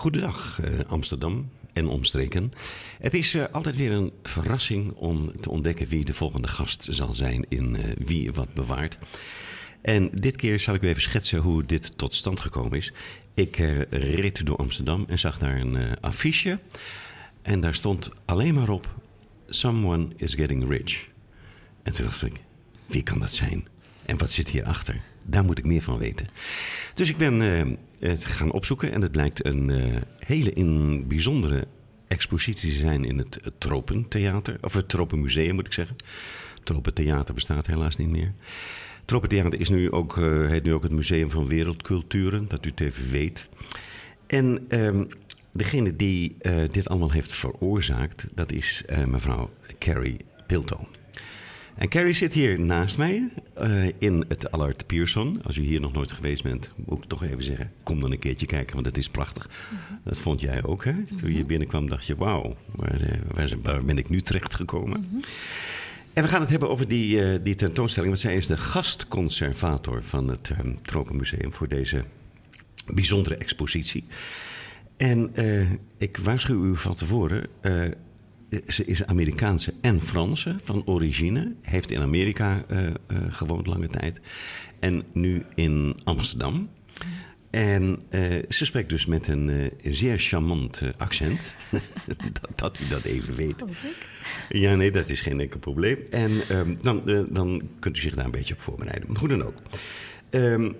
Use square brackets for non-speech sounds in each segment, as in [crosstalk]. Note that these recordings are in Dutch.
Goedendag uh, Amsterdam en omstreken. Het is uh, altijd weer een verrassing om te ontdekken wie de volgende gast zal zijn in Wie Wat Bewaart. En dit keer zal ik u even schetsen hoe dit tot stand gekomen is. Ik reed door Amsterdam en zag daar een affiche. En daar stond alleen maar op: Someone is getting rich. En toen dacht ik: wie kan dat zijn? En wat zit hierachter? Daar moet ik meer van weten. Dus ik ben uh, het gaan opzoeken en het blijkt een uh, hele in bijzondere expositie te zijn in het, Tropentheater. Of het Tropenmuseum moet ik zeggen. Tropentheater bestaat helaas niet meer. Tropentheater is nu ook, uh, heet nu ook het Museum van Wereldculturen, dat u het weet. En ehm, degene die dit allemaal heeft veroorzaakt, dat is mevrouw Carrie Pilto. En Carrie zit hier naast mij uh, in het Allard Pierson. Als u hier nog nooit geweest bent, moet ik toch even zeggen: kom dan een keertje kijken, want het is prachtig. Mm-hmm. Dat vond jij ook, hè? Toen je binnenkwam, dacht je: wauw, waar, waar, waar, ben ik nu terecht gekomen? Mm-hmm. En we gaan het hebben over die, uh, die tentoonstelling. Want zij is de gastconservator van het um, Tropenmuseum voor deze bijzondere expositie. En uh, ik waarschuw u van tevoren ze is Amerikaanse en Franse van origine. Heeft in Amerika uh, uh, gewoond lange tijd. En nu in Amsterdam. En uh, ze spreekt dus met een zeer charmant accent. [laughs] dat, dat, u dat even weet. Ja, nee, dat is geen enkel probleem. En um, dan, dan kunt u zich daar een beetje op voorbereiden. Hoe dan ook. Um,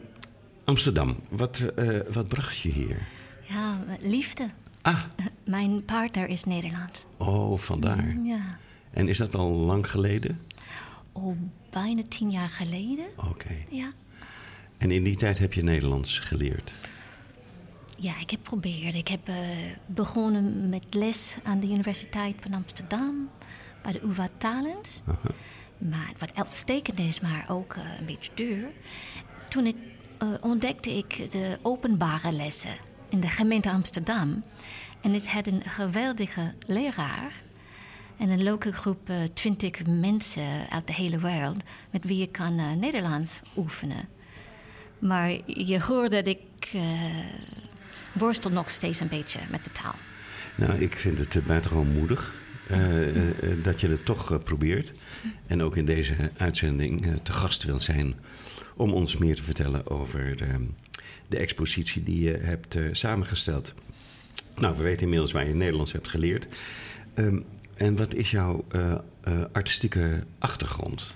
Amsterdam, wat, wat bracht je hier? Ja, liefde. Ah. [laughs] Mijn partner is Nederlands. Oh, vandaar. Ja. En is dat al lang geleden? Oh, bijna tien jaar geleden. Oké. Ja. En in die tijd heb je Nederlands geleerd? Ja, ik heb geprobeerd. Ik heb uh, begonnen met les aan de Universiteit van Amsterdam, bij de UvA Talent. Uh -huh. Maar wat uitstekend is, maar ook uh, een beetje duur. Toen ik, uh, ontdekte ik de openbare lessen in de gemeente Amsterdam. En ik had een geweldige leraar. En een leuke groep, uh, twintig mensen uit de hele wereld, met wie je kan uh, Nederlands oefenen. Maar je hoort dat ik uh, worstel nog steeds een beetje met de taal. Nou, ik vind het buitengewoon moedig dat je het toch probeert. En ook in deze uitzending te gast wil zijn om ons meer te vertellen over de expositie die je hebt uh, samengesteld. Nou, we weten inmiddels waar je Nederlands hebt geleerd. Um, en wat is jouw uh, uh, artistieke achtergrond?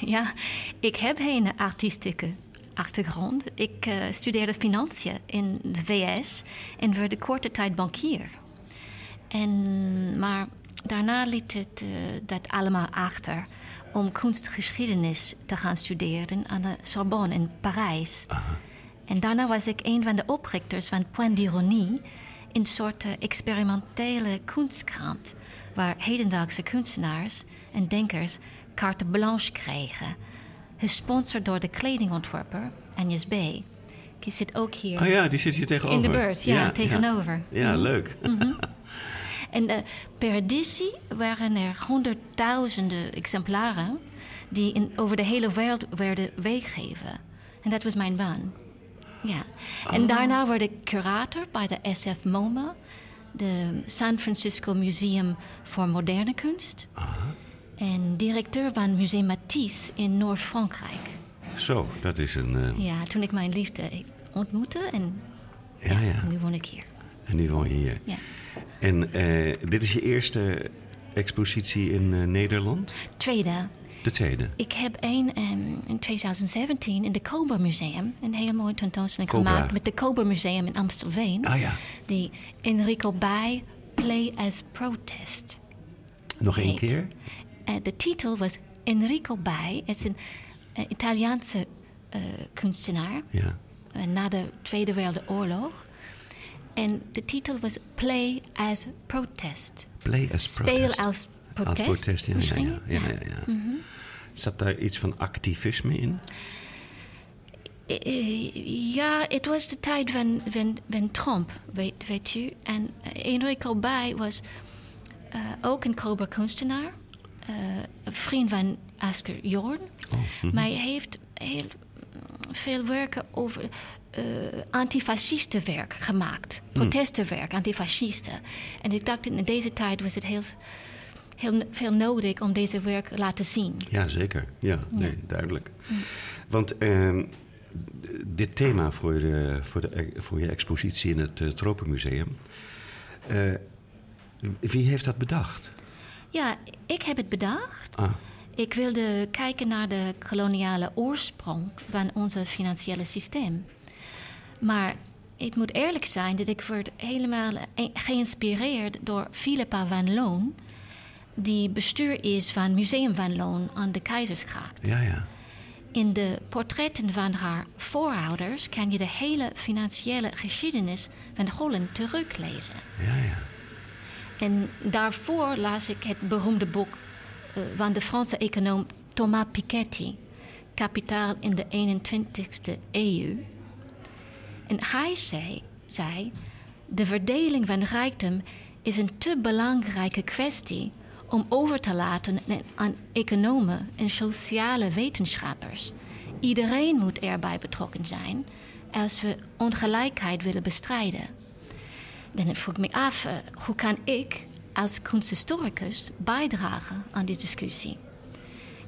Ja, ik heb geen artistieke achtergrond. Ik studeerde financiën in de VS en werd korte tijd bankier. En, maar daarna liet het dat allemaal achter om kunstgeschiedenis te gaan studeren aan de Sorbonne in Parijs. Aha. En daarna was ik een van de oprichters van Point d'Ironie, een soort experimentele kunstkrant, waar hedendaagse kunstenaars en denkers carte blanche kregen. Gesponsord door de kledingontwerper Agnes B. Die zit ook hier. Oh ja, die zit hier tegenover. In de beurt, ja, ja tegenover. Ja, ja leuk. Mm -hmm. en uh, per editie waren er honderdduizenden exemplaren die in, over de hele wereld werden weeggegeven. En dat was mijn baan. Ja, en daarna werd ik curator bij de SF MoMA, de San Francisco Museum voor Moderne Kunst. Aha. En directeur van Museum Matisse in Noord-Frankrijk. Zo, dat is een. Uh... Ja, toen ik mijn liefde ontmoette en ja, ja. nu woon ik hier. En nu woon je hier. Ja. En uh, dit is je eerste expositie in uh, Nederland? Tweede. De tweede? Ik heb een um, in 2017 in de Cobra Museum een hele mooie tentoonstelling Cobra. gemaakt met de Cobra Museum in Amstelveen. Ah ja. Die Enrico Bij Play as Protest. Nog één heet. keer? Uh, de titel was Enrico Bij. Het is een uh, Italiaanse uh, kunstenaar Ja. na de Tweede Wereldoorlog. En de titel was Play as Protest. Play as Speel protest. als protest. Als protest, ja. ja, ja, ja, ja, ja. Zat daar iets van activisme in? Eh, ja, het was de tijd van, van, van Trump, weet, weet u. En uh, Enrico Bij was uh, ook een Cobra kunstenaar. Uh, een vriend van Asker Jorn. Oh, mhm. Maar hij heeft heel veel werken over uh, antifascistenwerk gemaakt. Protestenwerk, antifascisten. En ik dacht, in deze tijd was het heel, heel veel nodig om deze werk te laten zien. Ja, zeker. Ja, nee, duidelijk. Want uh, dit thema voor, de, voor, de, voor je expositie in het uh, Tropenmuseum... Uh, wie heeft dat bedacht? Ja, ik heb het bedacht. Ah. Ik wilde kijken naar de koloniale oorsprong van ons financiële systeem. Maar ik moet eerlijk zijn dat ik word helemaal geïnspireerd door Philippa van Loon, die bestuur is van Museum van Loon aan de Keizersgracht. Ja, ja. In de portretten van haar voorouders kan je de hele financiële geschiedenis van Holland teruglezen. Ja, ja. En daarvoor las ik het beroemde boek uh, van de Franse econoom Thomas Piketty, Kapitaal in de 21ste eeuw. En hij zei, zei: De verdeling van rijkdom is een te belangrijke kwestie om over te laten aan economen en sociale wetenschappers. Iedereen moet erbij betrokken zijn als we ongelijkheid willen bestrijden. Dan vroeg ik me af, uh, hoe kan ik als kunsthistoricus bijdragen aan die discussie?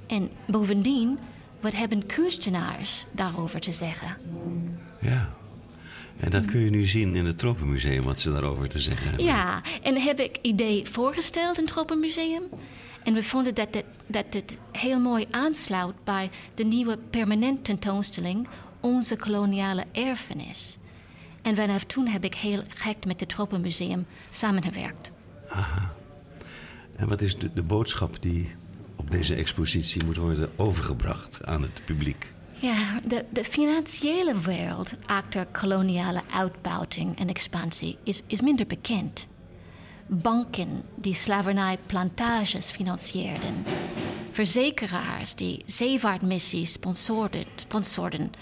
En bovendien, wat hebben kunstenaars daarover te zeggen? Ja. En dat kun je nu zien in het Tropenmuseum, wat ze daarover te zeggen hebben. Ja, en heb ik idee voorgesteld in het Tropenmuseum. En we vonden dat het, dat het heel mooi aansluit bij de nieuwe permanent tentoonstelling Onze koloniale erfenis. En vanaf toen heb ik heel gek met het Tropenmuseum samengewerkt. Aha. En wat is de, de boodschap die op deze expositie moet worden overgebracht aan het publiek? Ja, de, de financiële wereld achter koloniale uitbuiting en expansie is, is minder bekend. Banken die slavernijplantages financieerden, verzekeraars die zeevaartmissies sponsorden, sponsorden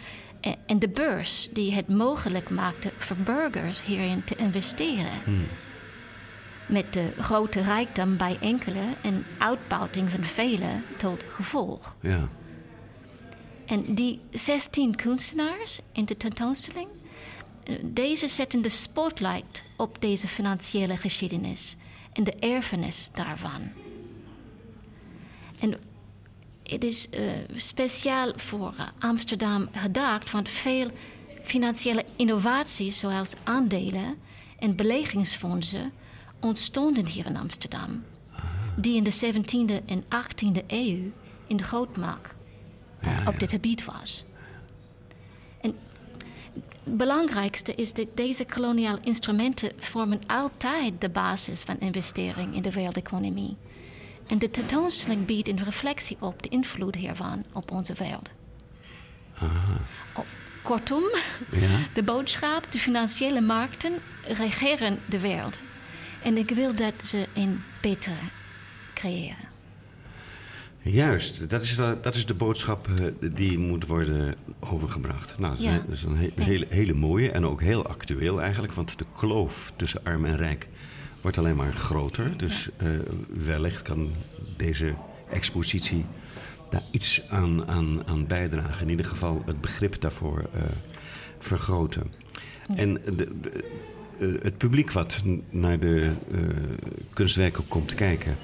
en de beurs die het mogelijk maakte voor burgers hierin te investeren. Hmm. Met de grote rijkdom bij enkele en uitbuiting van velen tot gevolg. Ja. En die 16 kunstenaars in de tentoonstelling, deze zetten de spotlight op deze financiële geschiedenis en de erfenis daarvan. En het is uh, speciaal voor uh, Amsterdam gedacht, want veel financiële innovaties, zoals aandelen en beleggingsfondsen, ontstonden hier in Amsterdam. Die in de 17e en 18e eeuw in de grootmaak op dit gebied was. En het belangrijkste is dat deze koloniale instrumenten vormen altijd de basis van investering in de wereldeconomie. En de tentoonstelling biedt een reflectie op de invloed hiervan op onze wereld. Of, kortom, ja. [laughs] de boodschap, de financiële markten regeren de wereld. En ik wil dat ze een betere creëren. Juist, dat is de, dat is de boodschap uh, die moet worden overgebracht. Nou, dat, Ja. is, dat is een he- hele, hele mooie en ook heel actueel eigenlijk. Want de kloof tussen arm en rijk wordt alleen maar groter. Dus eh, wellicht kan deze expositie daar iets aan, aan, aan bijdragen. In ieder geval het begrip daarvoor eh, vergroten. En de, de- eh, het publiek wat naar de eh, kunstwerken komt kijken...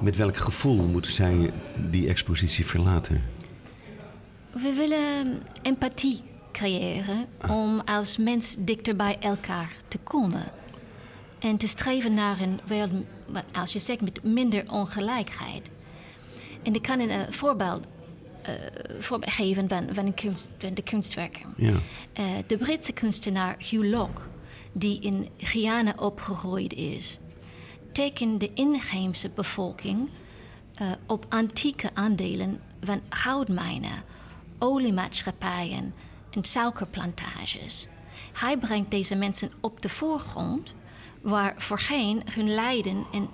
met welk gevoel moeten zij die expositie verlaten? We willen empathie creëren om als mens dichter bij elkaar te komen. En te streven naar een wereld, als je zegt, met minder ongelijkheid. En ik kan een eh, voorbeeld, voorbeeld geven van, van, een kunst, van de kunstwerken. Ja. Eh, de Britse kunstenaar Hugh Locke, die in Guyana opgegroeid is, tekent de inheemse bevolking eh, op antieke aandelen van goudmijnen, oliemaatschappijen en suikerplantages. hij brengt deze mensen op de voorgrond, waar voorheen hun lijden en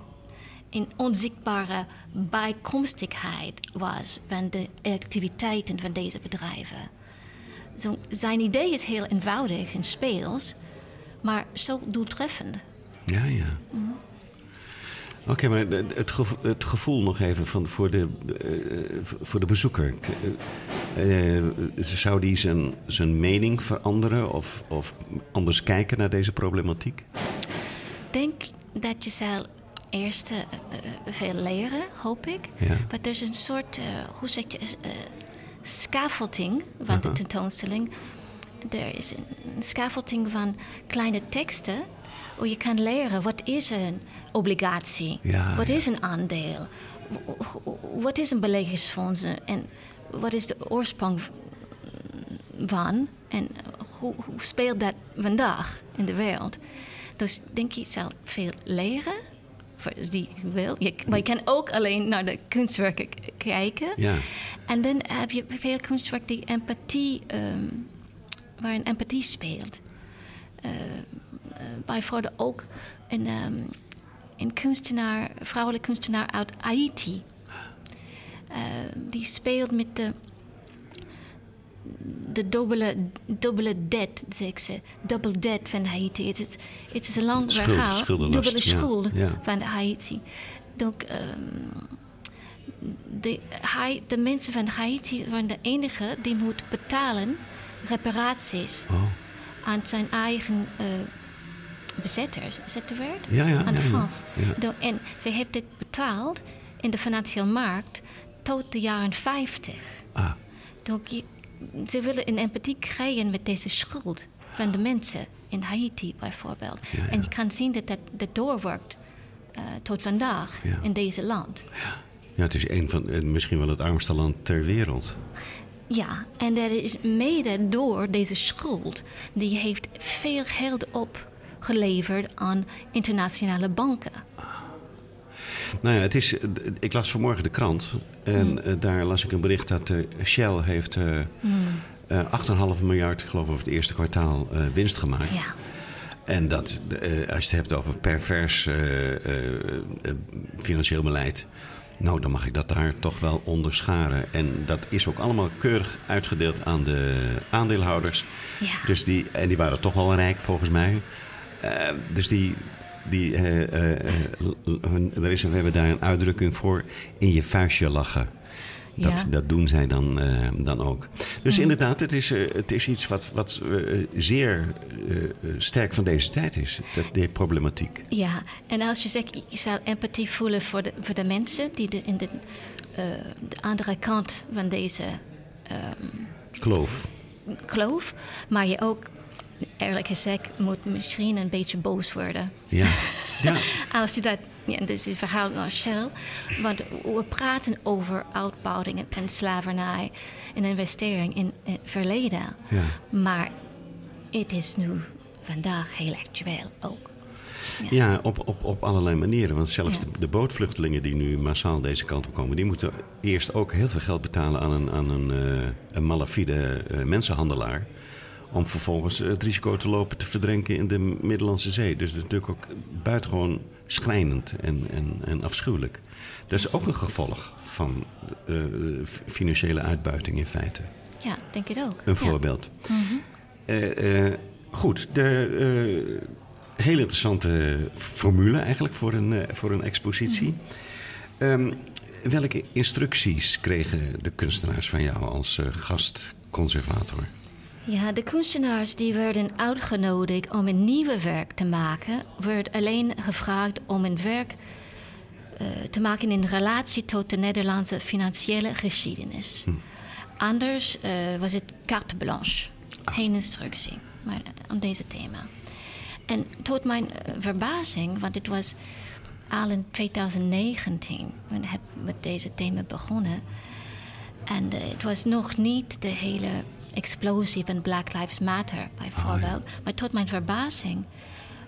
een onzichtbare bijkomstigheid was van de activiteiten van deze bedrijven. Zo, zijn idee is heel eenvoudig en speels, maar zo doeltreffend. Ja, ja. Oké, maar het gevoel, het gevoel, nog even van, voor, de, uh, voor de bezoeker. Uh, zou die zijn, zijn mening veranderen of, of anders kijken naar deze problematiek? Ik denk dat je zal eerst veel leren, hoop ik. Ja. Maar er is een soort, hoe zeg je, scaffolding van de tentoonstelling. Er is een scaffolding van kleine teksten hoe je kan leren wat is een obligatie, ja, wat ja. is een aandeel, wat is een beleggingsfonds en wat is de oorsprong van en hoe, hoe speelt dat vandaag in de wereld. Dus denk je zal veel leren voor die wil. Je, maar je kan ook alleen naar de kunstwerken kijken. Ja. En dan heb je veel kunstwerk die empathie, um, waarin empathie speelt. Uh, uh, bijvoorbeeld ook een, um, een kunstenaar, vrouwelijk kunstenaar uit Haiti. Uh, die speelt met de, de dubbele, dubbele debt, zeg ze. Double debt van Haiti. Het is, het is een lang Schuld, verhaal. Dubbele ja, schuld ja. van Haiti. Donc, um, de, de, mensen van Haiti waren de enige die moeten betalen reparaties Oh. aan zijn eigen uh, bezetters. Is dat de woord? Ja, ja, aan ja. Frans. Ja. En ze heeft dit betaald in de financiële markt tot de jaren 50. Ah, je, ze willen een empathie krijgen met deze schuld van de mensen in Haiti bijvoorbeeld. Ja. En je kan zien dat dat, dat doorwerkt uh, tot vandaag in deze land. ja, het is een van, eh, misschien wel het armste land ter wereld. Ja, en dat is mede door deze schuld. Die heeft veel geld opgeleverd aan internationale banken. Nou ja, het is, ik las vanmorgen de krant en eh, daar las ik een bericht dat eh, Shell heeft eh eh, 8,5 miljard, ik geloof over het eerste kwartaal, winst gemaakt. Ja, En dat, als je het hebt over pervers financieel beleid. Nou, dan mag ik dat daar toch wel onderscharen. En dat is ook allemaal keurig uitgedeeld aan de aandeelhouders. Ja. Dus die, en die waren toch wel rijk volgens mij. Eh, dus die. die eh, eh, hun- er is, we hebben daar een uitdrukking voor: in je vuistje lachen. Dat, Ja. dat doen zij dan, eh, dan ook. Dus inderdaad, het is, eh, het is iets wat, wat eh, zeer sterk van deze tijd is. Dat, die problematiek. ja. En als je zegt, je zou empathie voelen voor de, voor de mensen die de, in de, de andere kant van deze ehm, Kloof. kloof. Maar je ook, eerlijk gezegd, moet misschien een beetje boos worden. Ja. [laughs] ja. Als je dat, ja, is het verhaal van Shell. Want we praten over uitbuiting en slavernij en investering in het verleden. Ja. Maar het is nu vandaag heel actueel ook. Ja, op, op, op allerlei manieren. Want zelfs Ja. de, de bootvluchtelingen die nu massaal deze kant op komen... die moeten eerst ook heel veel geld betalen aan een, aan een, eh, een malafide eh, mensenhandelaar... om vervolgens het risico te lopen te verdrinken in de Middellandse Zee. Dus dat is natuurlijk ook buitengewoon schrijnend en, en, en afschuwelijk. Dat is ook een gevolg van eh, financiële uitbuiting in feite. Ja, denk ik ook. Een Ja. voorbeeld. Eh, eh, goed, de hele interessante formule eigenlijk voor een, voor een expositie. Ehm, welke instructies kregen de kunstenaars van jou als gastconservator? Ja, de kunstenaars die werden uitgenodigd om een nieuwe werk te maken, werd alleen gevraagd om een werk eh, te maken in relatie tot de Nederlandse financiële geschiedenis. Anders eh, was het carte blanche, geen instructie, maar aan deze thema. En tot mijn eh, verbazing, want het was al in 2019, we heb met deze thema begonnen. En eh, het was nog niet de hele explosie van Black Lives Matter, bijvoorbeeld. Maar tot mijn verbazing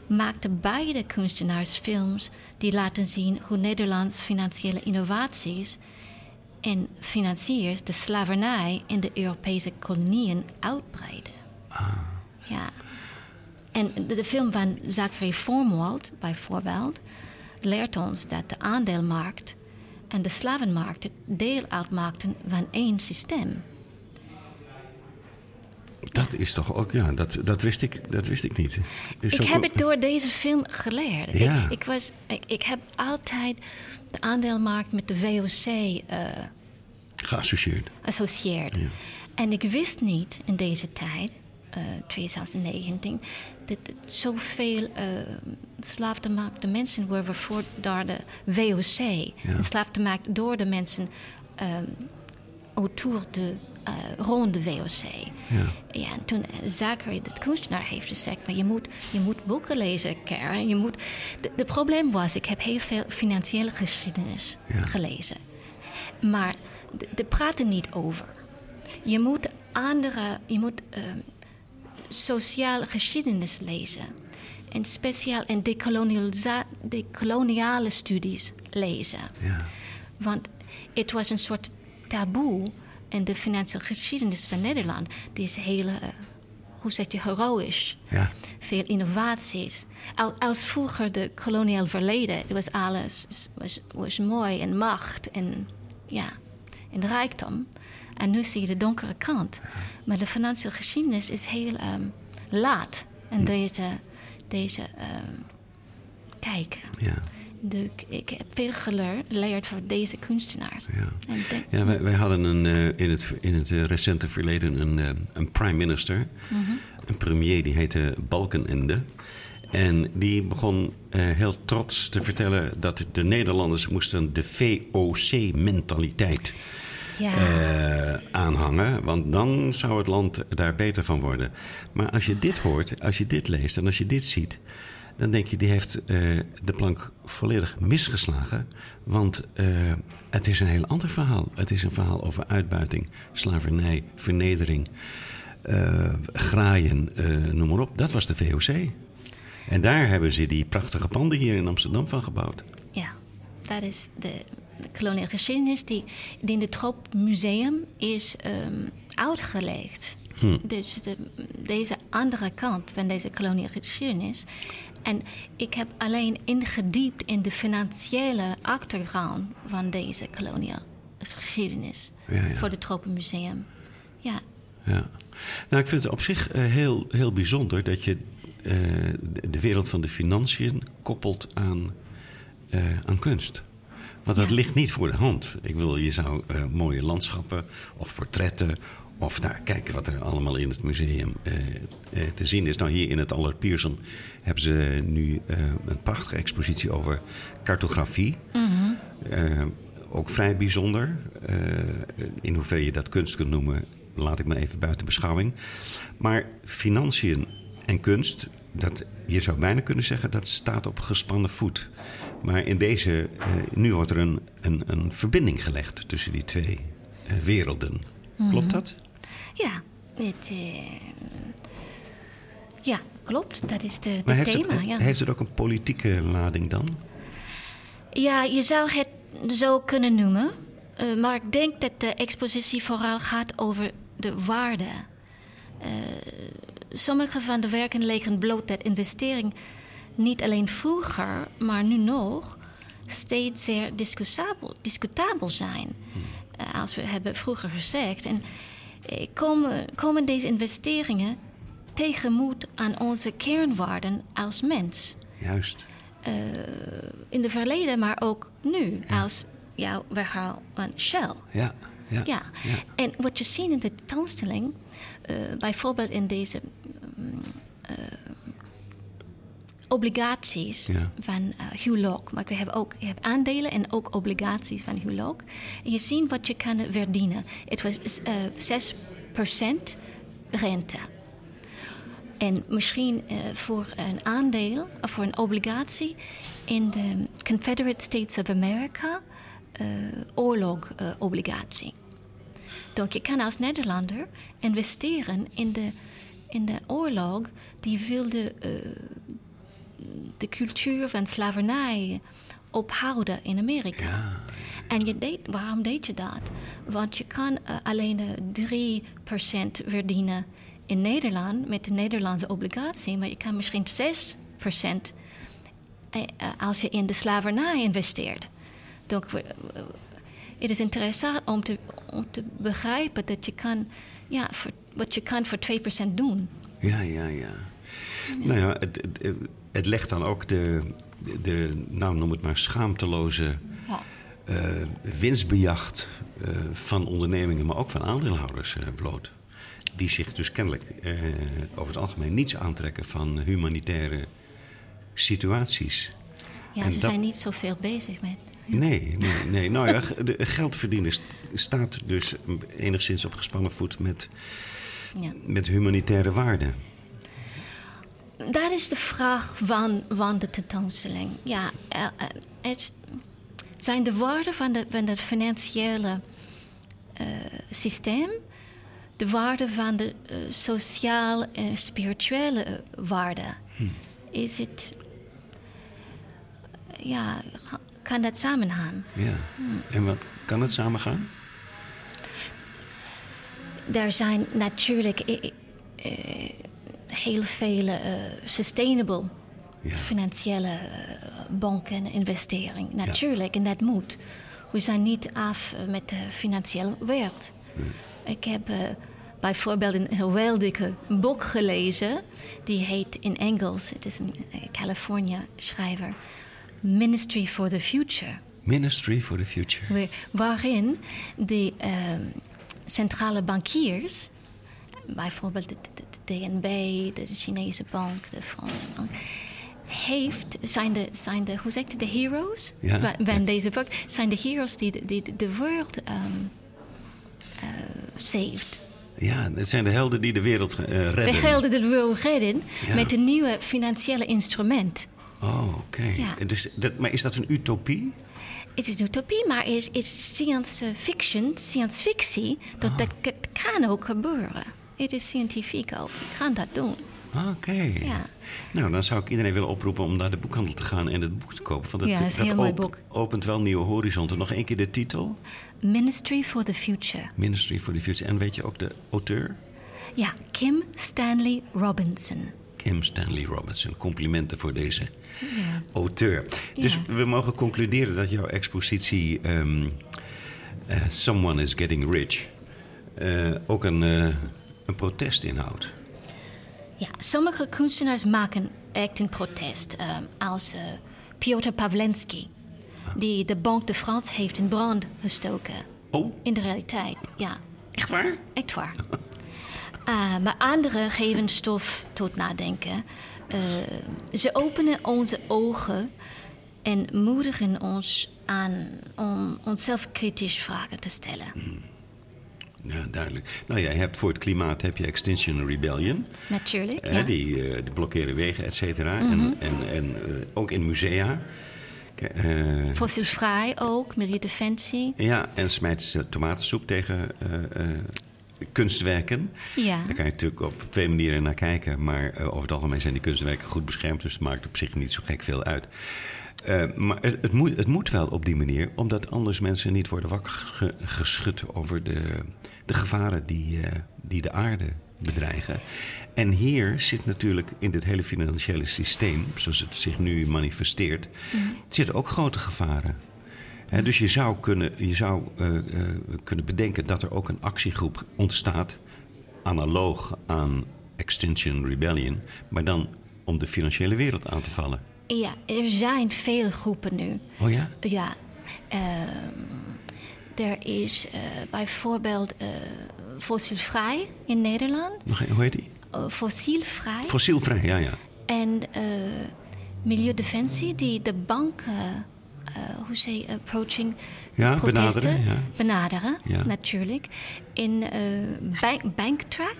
maakten beide kunstenaars films die laten zien hoe Nederlands financiële innovaties en financiers de slavernij in de Europese koloniën uitbreiden. Ja, En de, de film van Zachary Formwald, bijvoorbeeld, leert ons dat de aandeelmarkt en de slavenmarkt deel uitmaakten van één systeem. Dat is toch ook, ja, dat, dat, wist, ik, dat wist ik niet. Is ik heb het door deze film geleerd. Ja. Ik, ik, was, ik, ik heb altijd de aandeelmarkt met de VOC eh Geassocieerd. associeerd. Ja. En ik wist niet in deze tijd, eh 2019, dat zoveel uh, slaafgemaakte mensen worden voor door de VOC. En slaafgemaakt door de mensen um, autour de, uh, rond de VOC. Ja. Ja, en toen Zachary, de kunstenaar, heeft gezegd... maar je moet, je moet boeken lezen, Karen. Je moet... De, de probleem was, ik heb heel veel financiële geschiedenis Ja. gelezen. Maar de, de praten niet over. Je moet andere... Je moet uh, sociale geschiedenis lezen. En speciaal en decoloniale studies lezen. Ja. Want het was een soort taboe in de financiële geschiedenis van Nederland. Die is heel, uh, hoe zeg je, heroïsch. Ja. Veel innovaties. Al, als vroeger de koloniaal verleden, was alles was, was mooi en macht en, ja, en rijkdom. En nu zie je de donkere kant. Maar de financiële geschiedenis is heel um, laat. En deze, deze um, kijk. Ja. De, ik heb veel geleerd voor deze kunstenaars. Ja, ja wij, wij, hadden een, uh, in het, in het uh, recente verleden een, uh, een prime minister, mm -hmm. een premier, die heette Balkenende. En die begon heel trots te vertellen dat de Nederlanders moesten de VOC-mentaliteit ja. aanhangen. Want dan zou het land daar beter van worden. Maar als je dit hoort, als je dit leest en als je dit ziet dan denk je, die heeft uh, de plank volledig misgeslagen. Want uh, het is een heel ander verhaal. Het is een verhaal over uitbuiting, slavernij, vernedering, uh, graaien, noem maar op. Dat was de VOC. En daar hebben ze die prachtige panden hier in Amsterdam van gebouwd. Ja, dat is de, de koloniale geschiedenis die, die in het Troop Museum is um, uitgelegd. Hm. Dus de, deze andere kant van deze koloniale geschiedenis. En ik heb alleen ingediept in de financiële achtergrond van deze koloniale geschiedenis ja, ja. voor het Tropenmuseum. Ja. ja. Nou, ik vind het op zich uh, heel, heel bijzonder dat je uh, de wereld van de financiën koppelt aan, uh, aan kunst. Want dat ja. ligt niet voor de hand. Ik wil, je zou mooie landschappen of portretten of nou, kijken wat er allemaal in het museum uh, uh, te zien is. Nou, hier in het Allard Pierson hebben ze nu uh, een prachtige expositie over cartografie. -hmm. ook vrij bijzonder. in hoeverre je dat kunst kunt noemen, laat ik maar even buiten beschouwing. Maar financiën en kunst, dat, je zou bijna kunnen zeggen, dat staat op gespannen voet. Maar in deze, nu wordt er een, een, een verbinding gelegd tussen die twee werelden. Klopt dat? Ja, het, uh, ja, klopt. Dat is de, de maar heeft thema. Het, ja. Heeft het ook een politieke lading dan? Ja, je zou het zo kunnen noemen. Uh, maar ik denk dat de expositie vooral gaat over de waarde. Uh, sommige van de werken leggen bloot dat investering niet alleen vroeger, maar nu nog steeds zeer discutabel, discutabel zijn. Hmm. Uh, als we hebben vroeger gezegd. En, komen, komen deze investeringen tegemoet aan onze kernwaarden als mens. Juist. Uh, in het verleden, maar ook nu, ja. als jouw verhaal van Shell. Ja, ja, ja. ja. En wat je ziet in de tentoonstelling, uh, bijvoorbeeld in deze um, uh, obligaties ja. van Hugh Locke. Maar we hebben ook je hebt aandelen en ook obligaties van Hugh Locke. En je ziet wat je kan verdienen. Het was uh, 6% rente. En misschien uh, voor een aandeel of voor een obligatie in de Confederate States of America uh, oorlogobligatie. Donc je kan als Nederlander investeren in de, in de oorlog die wilde uh, de cultuur van slavernij ophouden in Amerika. Ja. En je deed, waarom deed je dat? Want je kan uh, alleen uh, 3% verdienen in Nederland met de Nederlandse obligatie, maar je kan misschien 6% eh, eh, als je in de slavernij investeert. We- het is interessant om te, om te begrijpen dat je kan, ja, voor, wat je kan voor 2% doen. Ja, ja, ja. Nou ja, het, het, het legt dan ook de, de, nou noem het maar, schaamteloze Ja. eh, winstbejacht eh, van ondernemingen, maar ook van aandeelhouders eh, bloot. Die zich dus kennelijk over het algemeen niets aantrekken van humanitaire situaties. Ja, En ze dat- zijn niet zoveel bezig met. Nee, nee, nee. Nou ja, de geld verdienen st- staat dus enigszins op gespannen voet met, Ja. met humanitaire waarden. Dat is de vraag van, van de tentoonstelling. Ja, eh, eh, het zijn de waarden van, de, van het financiële eh, systeem, de waarden van de sociale en spirituele waarden. Is het, ja, kan dat samengaan? Ja. En wat kan het samengaan? Er zijn natuurlijk heel veel eh, sustainable Ja. financiële eh, banken en investeringen. Natuurlijk, en dat moet. We zijn niet af eh, met de financiële wereld. Ik heb bijvoorbeeld een geweldige boek gelezen. Die heet in Engels, het is een California schrijver, Ministry for the Future. Ministry for the Future. Waar- waarin de centrale bankiers, bijvoorbeeld de DNB, de Chinese bank, de Franse bank, heeft, zijn, de, zijn de, hoe zeg je, de heroes Ja, van, ja. deze bank, zijn de heroes die de, die de- de wereld ehm eh, saved. Ja, het zijn de helden die de wereld eh, redden. gelden de wereld redden Ja. met een nieuwe financiële instrument. Oh, oké. Ja. Dus dat, maar is dat een utopie? Het is een utopie, maar het is, is science fiction, science fictie. Dat, Ah. dat, dat kan ook gebeuren. Het is scientifiek ook. Je kan dat doen. Ah, Oké. Ja. Nou, dan zou ik iedereen willen oproepen om naar de boekhandel te gaan en het boek te kopen. Want dat, Ja, het is een heel mooi boek. opent wel nieuwe horizonten. Nog één keer de titel. Ministry for the Future. Ministry for the Future. En weet je ook de auteur? Ja, Kim Stanley Robinson. Kim Stanley Robinson. Complimenten voor deze auteur. Dus we mogen concluderen dat jouw expositie ehm, eh, Someone is Getting Rich eh, ook een, eh, een protest inhoudt. Ja, sommige kunstenaars maken echt een protest. ehm, als eh, Piotr Pawlenski. Die de Banque de France heeft in brand gestoken. Oh, In de realiteit, ja. echt waar? Echt waar. Ah, [laughs] maar anderen geven stof tot nadenken. Eh, ze openen onze ogen en moedigen ons aan om onszelf kritisch vragen te stellen. Ja, duidelijk. Nou, jij hebt voor het klimaat heb je Extinction Rebellion. Natuurlijk. Hè, ja. Mhm. die, die blokkeren wegen, et cetera. En, en, en eh, ook in musea. Eh, Fossielsvrij ook, milieudefensie. ja, en smijt ze tomatensoep tegen kunstwerken. Ja. Daar kan je natuurlijk op twee manieren naar kijken. Maar over het algemeen zijn die kunstwerken goed beschermd. Dus het maakt op zich niet zo gek veel uit. Eh, maar het, het, moet, het moet wel op die manier. Omdat anders mensen niet worden wakker ge- geschud over de, de gevaren die, eh, die de aarde bedreigen. En hier zit natuurlijk in dit hele financiële systeem, zoals het zich nu manifesteert, zitten ook grote gevaren. Dus je zou, kunnen, je zou eh, kunnen bedenken dat er ook een actiegroep ontstaat, analoog aan Extinction Rebellion, maar dan om de financiële wereld aan te vallen. Ja, er zijn veel groepen nu. Oh ja? Ja. ehm, er is eh, bijvoorbeeld eh, fossielvrij in Nederland. Hoe heet die? Eh, fossielvrij. Fossielvrij, ja, ja. En Milieudefensie, die de banken, hoe zeg je, approaching Ja, protesten, benaderen, ja. benaderen, Ja. natuurlijk. In bank, Banktrack,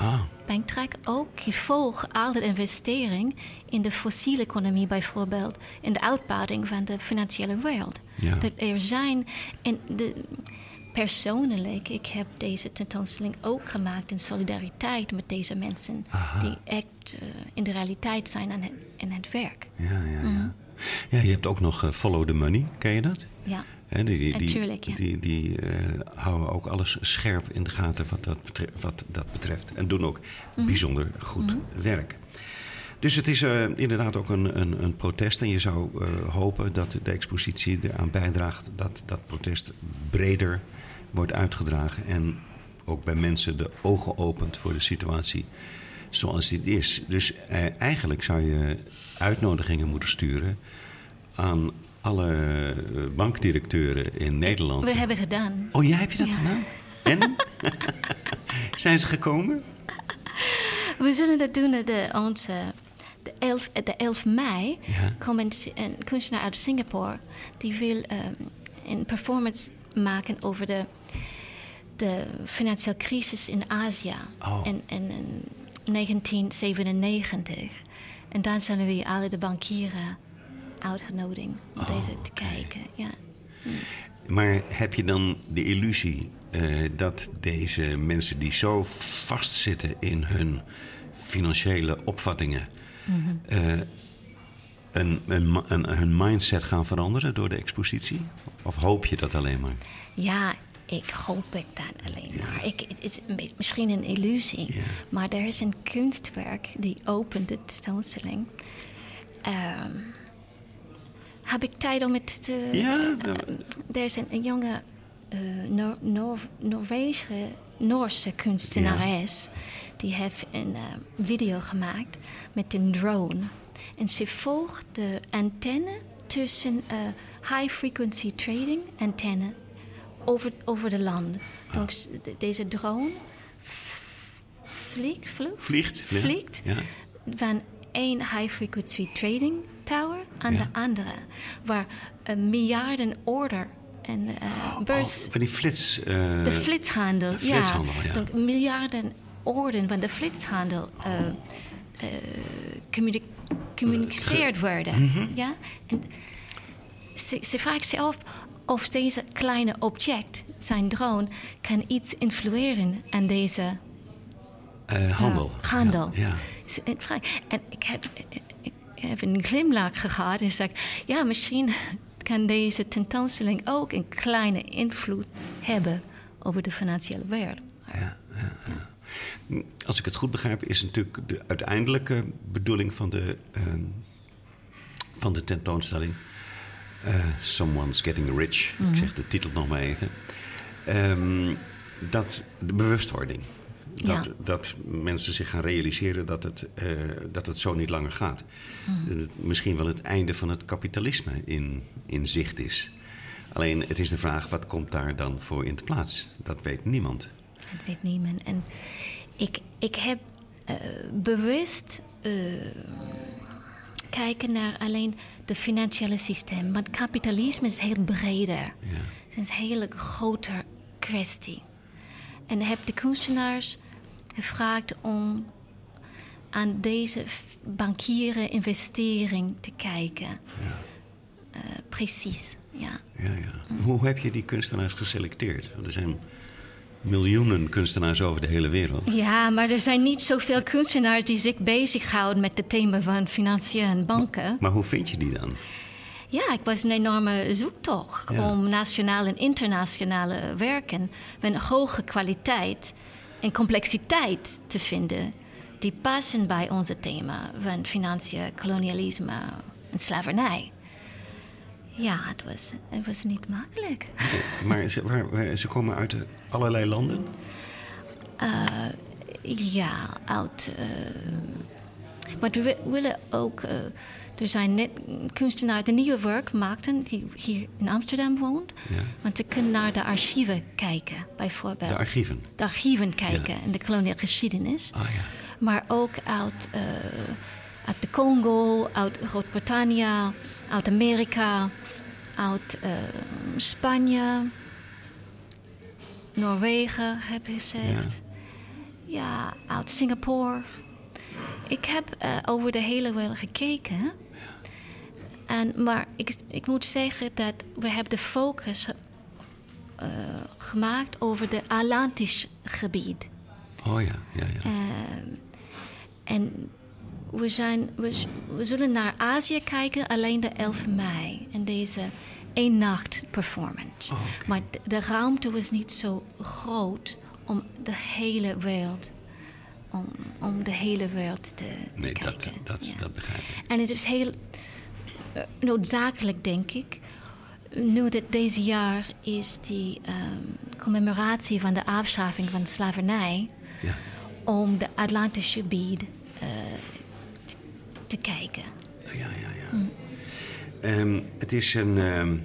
Ah, Banktrack ook, die volgt altijd investering in de fossiele economie bijvoorbeeld, in de uitbouwing van de financiële wereld. Ja. Dat er zijn, en de, persoonlijk, ik heb deze tentoonstelling ook gemaakt in solidariteit met deze mensen die echt eh, in de realiteit zijn aan het, in het werk. ja, ja, ja. Ja, je hebt ook nog eh, Follow the Money, ken je dat? Ja. Die, die, die, ja. die, die, eh, houden ook alles scherp in de gaten wat dat, betreft, wat dat betreft. En doen ook Mhm. bijzonder goed werk. Dus het is eh, inderdaad ook een, een, een protest. En je zou eh, hopen dat de expositie eraan bijdraagt dat dat protest breder wordt uitgedragen. En ook bij mensen de ogen opent voor de situatie zoals dit is. Dus eigenlijk zou je uitnodigingen moeten sturen aan alle eh, bankdirecteuren in Nederland. We hebben het gedaan. Oh, jij hebt je dat gedaan? En? [laughs] Zijn ze gekomen? We zullen dat doen eh, de, onze, de, 11, de 11 mei. Ja. Komt een, kunstenaar uit Singapore. Die wil een performance maken over de, de financiële crisis in Azië. Oh. In, in, in 1997. En dan zullen we alle de bankieren uitgenodigd om deze te kijken. Ja. Maar heb je dan de illusie eh, dat deze mensen die zo vastzitten in hun financiële opvattingen. eh, een, een, hun mindset gaan veranderen door de expositie? Of hoop je dat alleen maar? Ja, ik hoop ik dat alleen maar. Ik, het is misschien een illusie, Ja. maar er is een kunstwerk die opent de tentoonstelling. Ehm, heb ik tijd om het te... Ja, Eh, er is een, jonge eh, Noor, Noor, Noorwegen, Noorse kunstenares. Die heeft een eh, video gemaakt met een drone. En ze volgt de antenne tussen eh, high frequency trading antenne over, over de land. Dus de- deze drone vliegt, Vliegt? vliegt Ja. van één high frequency trading tower aan Ja. de andere, waar een miljarden order en eh, beurs, Oh, van die flits... eh, de flitshandel, de flitshandel, ja. Donc, miljarden orden van de flitshandel eh, eh, communi- communiceerd worden. Mhm. Ja? En ze, ze vraagt zich af of deze kleine object, zijn drone, kan iets influeren aan deze eh, handel. ja, handel. Ja, ja. En ik heb, ik heb een glimlach gehad en zei: Ja, misschien [laughs] kan deze tentoonstelling ook een kleine invloed hebben over de financiële wereld. Als ik het goed begrijp, is natuurlijk de uiteindelijke bedoeling van de, ehm, van de tentoonstelling. eh, Someone's Getting Rich. Ik zeg de titel nog maar even. Ehm, dat de bewustwording. Dat, Ja. dat mensen zich gaan realiseren dat het, eh, dat het zo niet langer gaat. Dat het misschien wel het einde van het kapitalisme in, in zicht is. Alleen het is de vraag, wat komt daar dan voor in de plaats? Dat weet niemand. Dat weet niemand. En ik, ik heb eh, bewust eh, kijken naar alleen de financiële systeem. Want kapitalisme is heel breder. Ja. Het is een hele grote kwestie. En heb de kunstenaars gevraagd om aan deze bankieren investering te kijken. Eh, precies, ja. Ja, ja. Hoe heb je die kunstenaars geselecteerd? Want er zijn miljoenen kunstenaars over de hele wereld. Ja, maar er zijn niet zoveel kunstenaars die zich bezighouden met het thema van financiën en banken. Maar hoe vind je die dan? Ja, ik was een enorme zoektocht Ja. om nationale en internationale werken met een hoge kwaliteit en complexiteit te vinden die passen bij onze thema van financiën, kolonialisme en slavernij. Ja, het was, het was niet makkelijk. [laughs] Maar ze, waar, waar- ze komen uit eh, allerlei landen? Ja, uit. eh, maar we wi- willen ook. eh, er zijn net kunstenaars die nieuwe werk maakten die hier in Amsterdam woont. Ja. Want ze kunnen naar de archieven kijken, bijvoorbeeld. De archieven. de archieven kijken en de koloniale geschiedenis. Ah ja. Maar ook uit, eh, uit de Congo, uit Groot-Brittannië, uit Amerika, uit eh, Spanje, Noorwegen, heb je gezegd. Ja, uit Singapore. Ik heb eh, over de hele wereld gekeken. En, maar ik, ik moet zeggen dat we hebben de focus eh, gemaakt over het Atlantisch gebied. Oh ja, ja, ja. Ehm, en we, zijn, we, zullen naar Azië kijken alleen de 11 mei. En deze één nacht performance. Oh. Maar de, de ruimte was niet zo groot om de hele wereld, om, om de hele wereld te, Nee, dat, kijken. dat, Ja. dat begrijp ik. En het is heel eh, noodzakelijk, denk ik. Nu dat deze jaar is die ehm, commemoratie van de afschaffing van slavernij... Ja. om de Atlantische gebied eh, te, kijken. Ja, ja, ja. Ehm, het is een. ehm,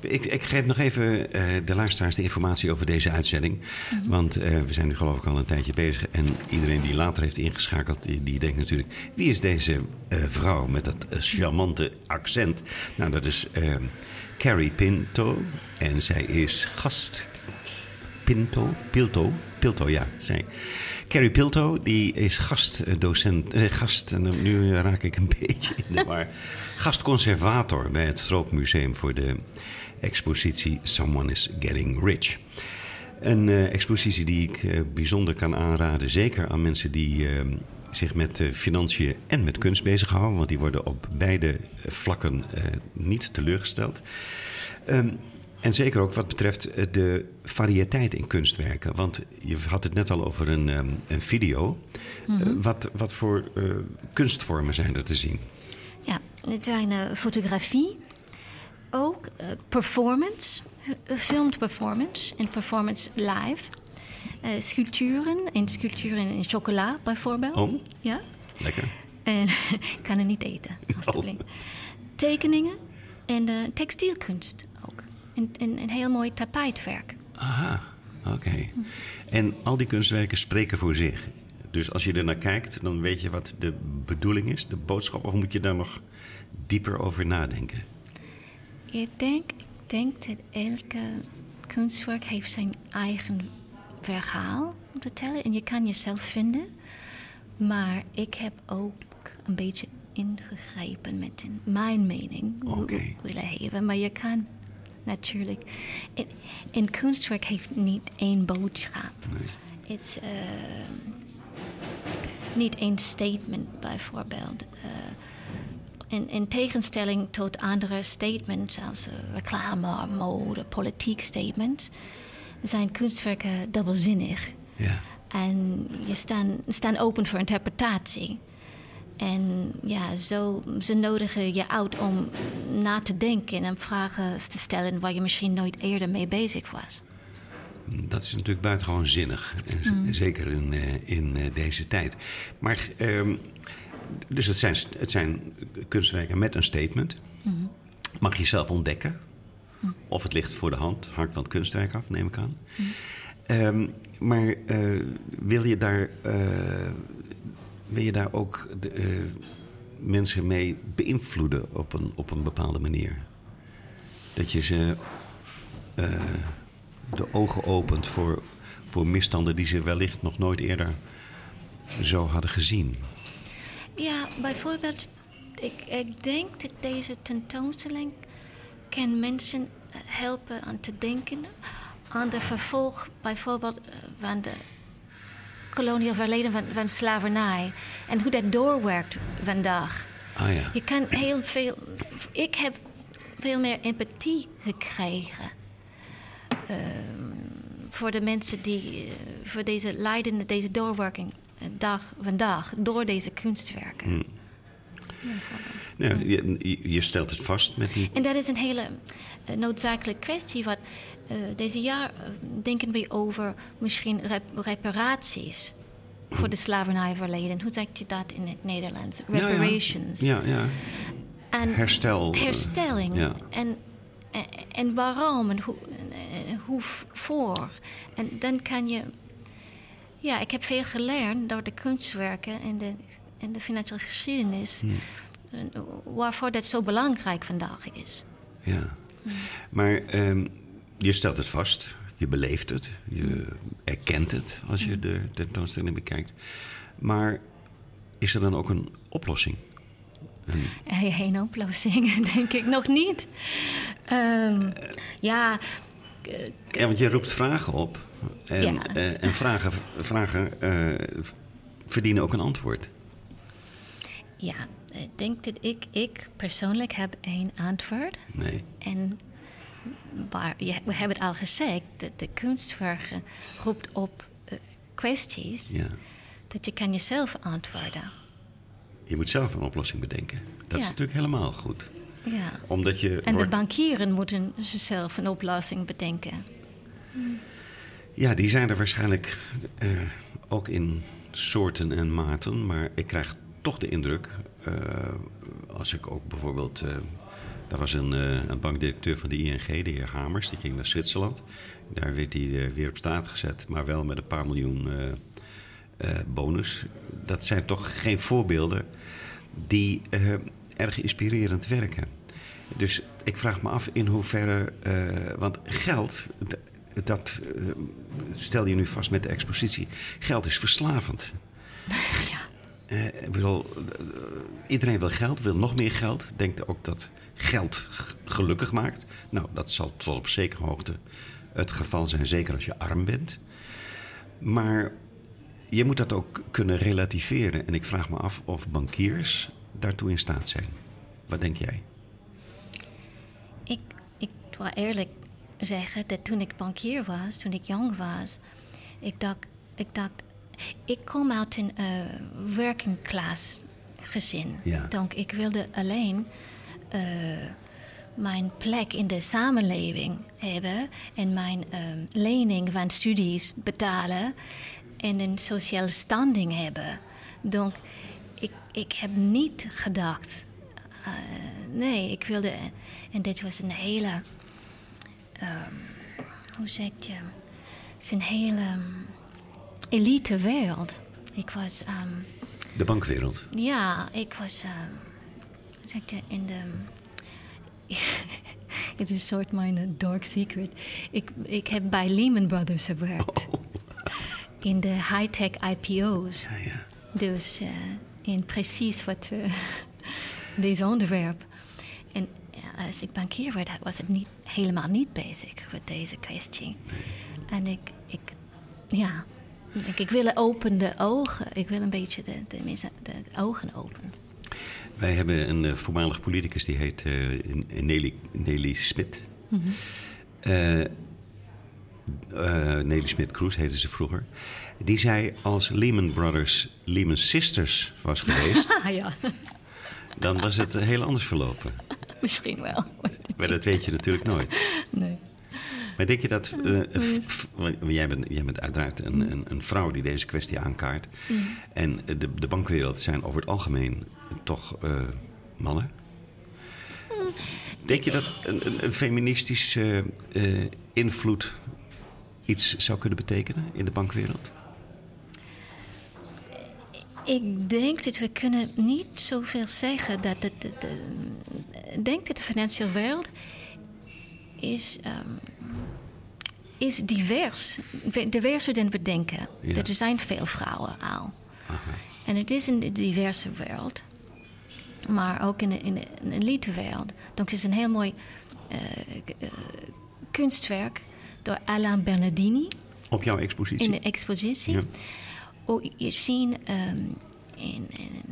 ik, ik geef nog even eh, de luisteraars de informatie over deze uitzending. Want eh, we zijn nu geloof ik al een tijdje bezig. En iedereen die later heeft ingeschakeld, die, die denkt natuurlijk... wie is deze eh, vrouw met dat charmante accent? Nou, dat is ehm, Carrie Pinto. En zij is gast Pinto, Pilto, Pilto, ja, zij. Carrie Pilto, die is gastdocent, eh, gast, en nu raak ik een [laughs] beetje in de war, gastconservator bij het Stroopmuseum voor de expositie Someone is Getting Rich. Een eh, expositie die ik eh, bijzonder kan aanraden, zeker aan mensen die eh, zich met eh, financiën en met kunst bezighouden, want die worden op beide vlakken eh, niet teleurgesteld. Ehm, en zeker ook wat betreft eh, de variëteit in kunstwerken. Want je had het net al over een, ehm, een video. Eh, wat, wat voor eh, kunstvormen zijn er te zien? Ja, het zijn fotografie, ook performance, filmed performance en performance live. Sculpturen en sculpturen in chocola bijvoorbeeld. Oh. Ja. Lekker. En [laughs] ik kan het niet eten, [laughs] alstublieft. Tekeningen en textielkunst ook. En, en een heel mooi tapijtwerk. Aha, oké. En al die kunstwerken spreken voor zich. Dus als je er naar kijkt, dan weet je wat de bedoeling is, de boodschap, of moet je daar nog dieper over nadenken? Ik denk, ik denk dat elke kunstwerk heeft zijn eigen verhaal om te tellen. En je kan jezelf vinden. Maar ik heb ook een beetje ingegrepen met een- mijn mening ik willen geven. Maar je kan natuurlijk... Een, een kunstwerk heeft niet één boodschap. Het is ehm, niet één statement bijvoorbeeld. Eh, in, in tegenstelling tot andere statements als eh, reclame, mode, politiek statements, zijn kunstwerken dubbelzinnig. Ja. En je staan, staan open voor interpretatie. En ja, zo, ze nodigen je uit om na te denken en vragen te stellen waar je misschien nooit eerder mee bezig was. Dat is natuurlijk buitengewoon zinnig. eh, z- Zeker in, eh, in eh, deze tijd. Maar, ehm, dus het zijn, het zijn kunstwerken met een statement. Mag je zelf ontdekken. Of het ligt voor de hand. Hangt van het kunstwerk af, neem ik aan. Ehm, maar wil, je daar, wil je daar ook de, eh, mensen mee beïnvloeden op een, op een bepaalde manier? Dat je ze eh, de ogen opent voor, voor misstanden die ze wellicht nog nooit eerder zo hadden gezien. Ja, bijvoorbeeld, ik, ik denk dat deze tentoonstelling kan mensen helpen aan te denken aan de vervolg bijvoorbeeld eh, van de kolonial verleden van, van slavernij en hoe dat doorwerkt vandaag. Ah ja. Je kan heel veel. Ik heb veel meer empathie gekregen. ehm, voor de mensen die. eh, voor deze leidende, deze doorwerking. eh, dag vandaag. door deze kunstwerken. Nou, je, je- stelt het vast met die. En dat is een hele eh, noodzakelijke kwestie. Wat, deze jaar eh, denken we over misschien rep- reparaties. voor de slavernijverleden. Hoe zeg je dat in het Nederlands? Ja, ja. Reparations. Ja, ja. En Herstel. eh, herstelling. ja. En, en, en waarom en hoe, en hoe voor. En dan kan je. Ja, ik heb veel geleerd door de kunstwerken en de, en de financiële geschiedenis. Hmm. eh, Waarvoor dat zo belangrijk vandaag is. Ja. Maar ehm, je stelt het vast, je beleeft het, je erkent het als je de tentoonstelling bekijkt. Maar is er dan ook een oplossing? Een, Eh, Geen oplossing, [laughs] denk ik nog niet. Ehm, ja, ja, want je roept vragen op. En, Ja. eh, en vragen, vragen eh, verdienen ook een antwoord. ja, ik denk dat ik, ik persoonlijk heb één antwoord. Nee. En maar je, we hebben het al gezegd, de, de kunstwerk roept op uh, kwesties Ja. dat je kan jezelf antwoorden. Je moet zelf een oplossing bedenken. Dat is natuurlijk helemaal goed. Ja. Omdat je En de bankieren moeten zichzelf een oplossing bedenken. Ja, die zijn er waarschijnlijk eh, ook in soorten en maten. Maar ik krijg toch de indruk, eh, als ik ook bijvoorbeeld. Daar was een, eh, een bankdirecteur van de ING, de heer Hamers, die ging naar Zwitserland. Daar werd hij eh, weer op straat gezet, maar wel met een paar miljoen eh, bonus. Dat zijn toch geen voorbeelden die erg inspirerend werken. Dus ik vraag me af in hoeverre. want geld, dat stel je nu vast met de expositie. Geld is verslavend. [laughs] Ja. Ik bedoel, iedereen wil geld, wil nog meer geld. Denkt ook dat geld gelukkig maakt. Nou, dat zal tot op zekere hoogte het geval zijn, zeker als je arm bent. Maar je moet dat ook kunnen relativeren. En ik vraag me af of bankiers daartoe in staat zijn. Wat denk jij? Ik, ik wil eerlijk zeggen dat toen ik bankier was, toen ik jong was, ik dacht, ik, dacht, ik kom uit een eh, working class gezin. Ja. Donc ik wilde alleen eh, mijn plek in de samenleving hebben en mijn eh, lening van studies betalen en een sociale standing hebben. Donc ik, ik heb niet gedacht eh, nee, ik wilde. En dit was een hele. ehm, hoe zeg je? Het is een hele ehm, elite wereld. Ik was. ehm, De bankwereld. ja, ik was. Zeg je? In de. [laughs] Het is een soort mijn eh, dark secret. Ik, ik heb bij Lehman Brothers gewerkt. In de high-tech IPO's. Ja, ja. Dus eh, in precies wat we. [laughs] deze onderwerp. En ja, als ik bankier werd, was ik niet, helemaal niet bezig met deze kwestie. En ik, ik ja, ik, ik wil open de ogen. Ik wil een beetje de, de, mensen- de ogen open. Wij hebben een eh, voormalig politicus die heet eh, Nelly, Nelly Smit. Eh, Nelly Smit-Kroes heette ze vroeger. Die zei als Lehman Brothers Lehman Sisters was geweest, [laughs] ja, dan was het heel anders verlopen. misschien wel. Maar dat weet je natuurlijk nooit. Nee. Maar denk je dat. want jij, bent, jij bent uiteraard een, een, een vrouw die deze kwestie aankaart. En de, de bankwereld zijn over het algemeen toch eh, mannen. Denk je dat een, een, een feministische eh, invloed iets zou kunnen betekenen in de bankwereld? Ik denk dat we kunnen niet zoveel zeggen dat het, de, de- ik denk dat de financiële wereld is, ehm, is divers. Diverser dan we denken. Ja. Er zijn veel vrouwen al. En het is een diverse wereld. Maar ook in de, in de, in. Donc het is een heel mooi eh, eh, kunstwerk door Alain Bernardini Op jouw expositie? in de expositie. Ja. Oh, je ziet ehm, een, een,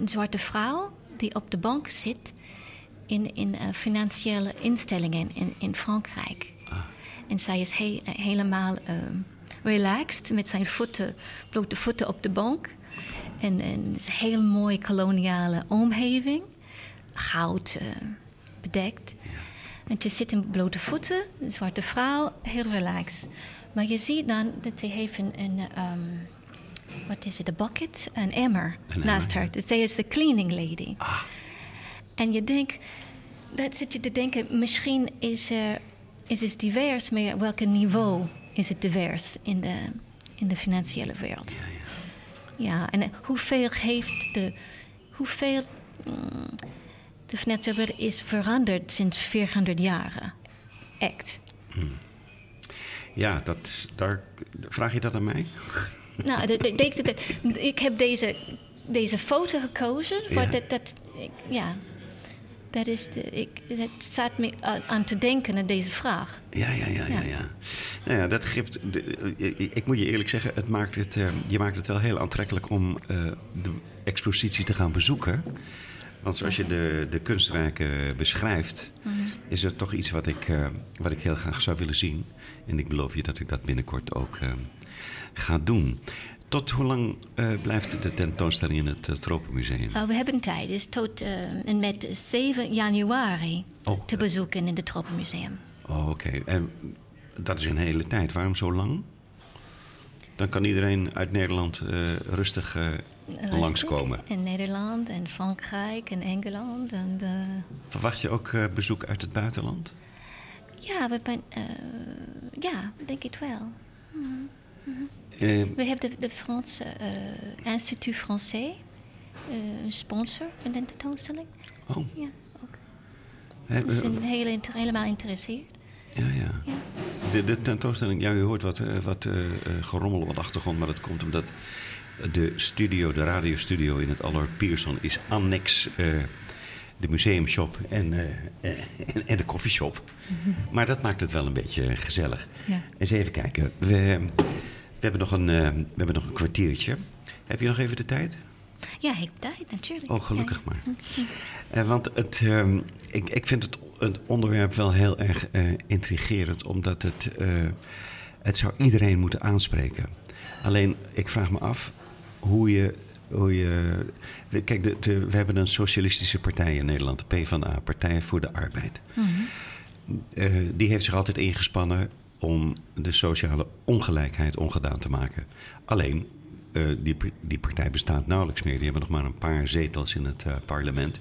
een zwarte vrouw die op de bank zit in, in eh, financiële instellingen in, in Frankrijk. En zij is he- helemaal ehm, relaxed met zijn voeten, blote voeten op de bank. En, en het is een heel mooie koloniale omgeving, goud eh, bedekt. En ze zit in blote voeten, een zwarte vrouw, heel relaxed. Maar je ziet dan dat ze heeft een, een ehm, wat is het, een bucket, een emmer Een naast emmer, haar. Dus zij is de cleaning lady. En je denkt, dat zit je te denken, misschien is, eh, is het divers, maar welk niveau is het divers in de, in de financiële wereld? Ja, ja. Ja, en eh, hoeveel heeft de. Hoeveel. mm, de wereld is veranderd sinds 400 jaren? Echt. Ja, dat, daar, vraag je dat aan mij? [laughs] Nou, ik, heb deze, deze foto gekozen. Ja. Maar dat, dat, ja, dat, is de, ik, dat staat me aan, te denken aan deze vraag. Ja, ja, ja, ja. Ja. Nou ja, dat geeft. de- eh, ik moet je eerlijk zeggen, het maakt het, eh, je maakt het wel heel aantrekkelijk om eh, de expositie te gaan bezoeken. Want zoals je de, de kunstwerken beschrijft, is er toch iets wat ik, wat ik heel graag zou willen zien. En ik beloof je dat ik dat binnenkort ook ga doen. Tot hoe lang uh, blijft de tentoonstelling in het uh, Tropenmuseum? Uh, we hebben tijd, dus tot en met 7 januari oh, te bezoeken in het Tropenmuseum. Oh, oké. Okay. En dat is een hele tijd. Waarom zo lang? Dan kan iedereen uit Nederland rustig, rustig langskomen. In Nederland en Frankrijk en Engeland. En, Verwacht je ook bezoek uit het buitenland? Ja, we ben, ja denk ik wel. Mm -hmm. Uh, we hebben de, de Franse uh, Instituut Français, uh, een sponsor van de tentoonstelling. Oh. Ja, ook. We zijn hele, helemaal geïnteresseerd. Ja, ja. ja. De, de, tentoonstelling, ja, u hoort wat, wat gerommel op de achtergrond, maar dat komt omdat de studio, de radiostudio in het Allard Pierson is annex de museumshop en, en, en, de koffieshop. Maar dat maakt het wel een beetje gezellig. Ja. Eens even kijken. We hebben nog een, uh, we hebben nog een kwartiertje. Heb je nog even de tijd? Ja, ik heb tijd, natuurlijk. Oh, gelukkig maar. Uh, [laughs] want het, uh, ik, ik vind het, het, onderwerp wel heel erg uh, intrigerend, omdat het, het zou iedereen moeten aanspreken. Alleen, ik vraag me af hoe je. Hoe je kijk, de, de, we hebben een socialistische partij in Nederland, de PvdA, Partij voor de Arbeid. Mm -hmm. die heeft zich altijd ingespannen om de sociale ongelijkheid ongedaan te maken. Alleen, uh, die, die partij bestaat nauwelijks meer. Die hebben nog maar een paar zetels in het uh, parlement.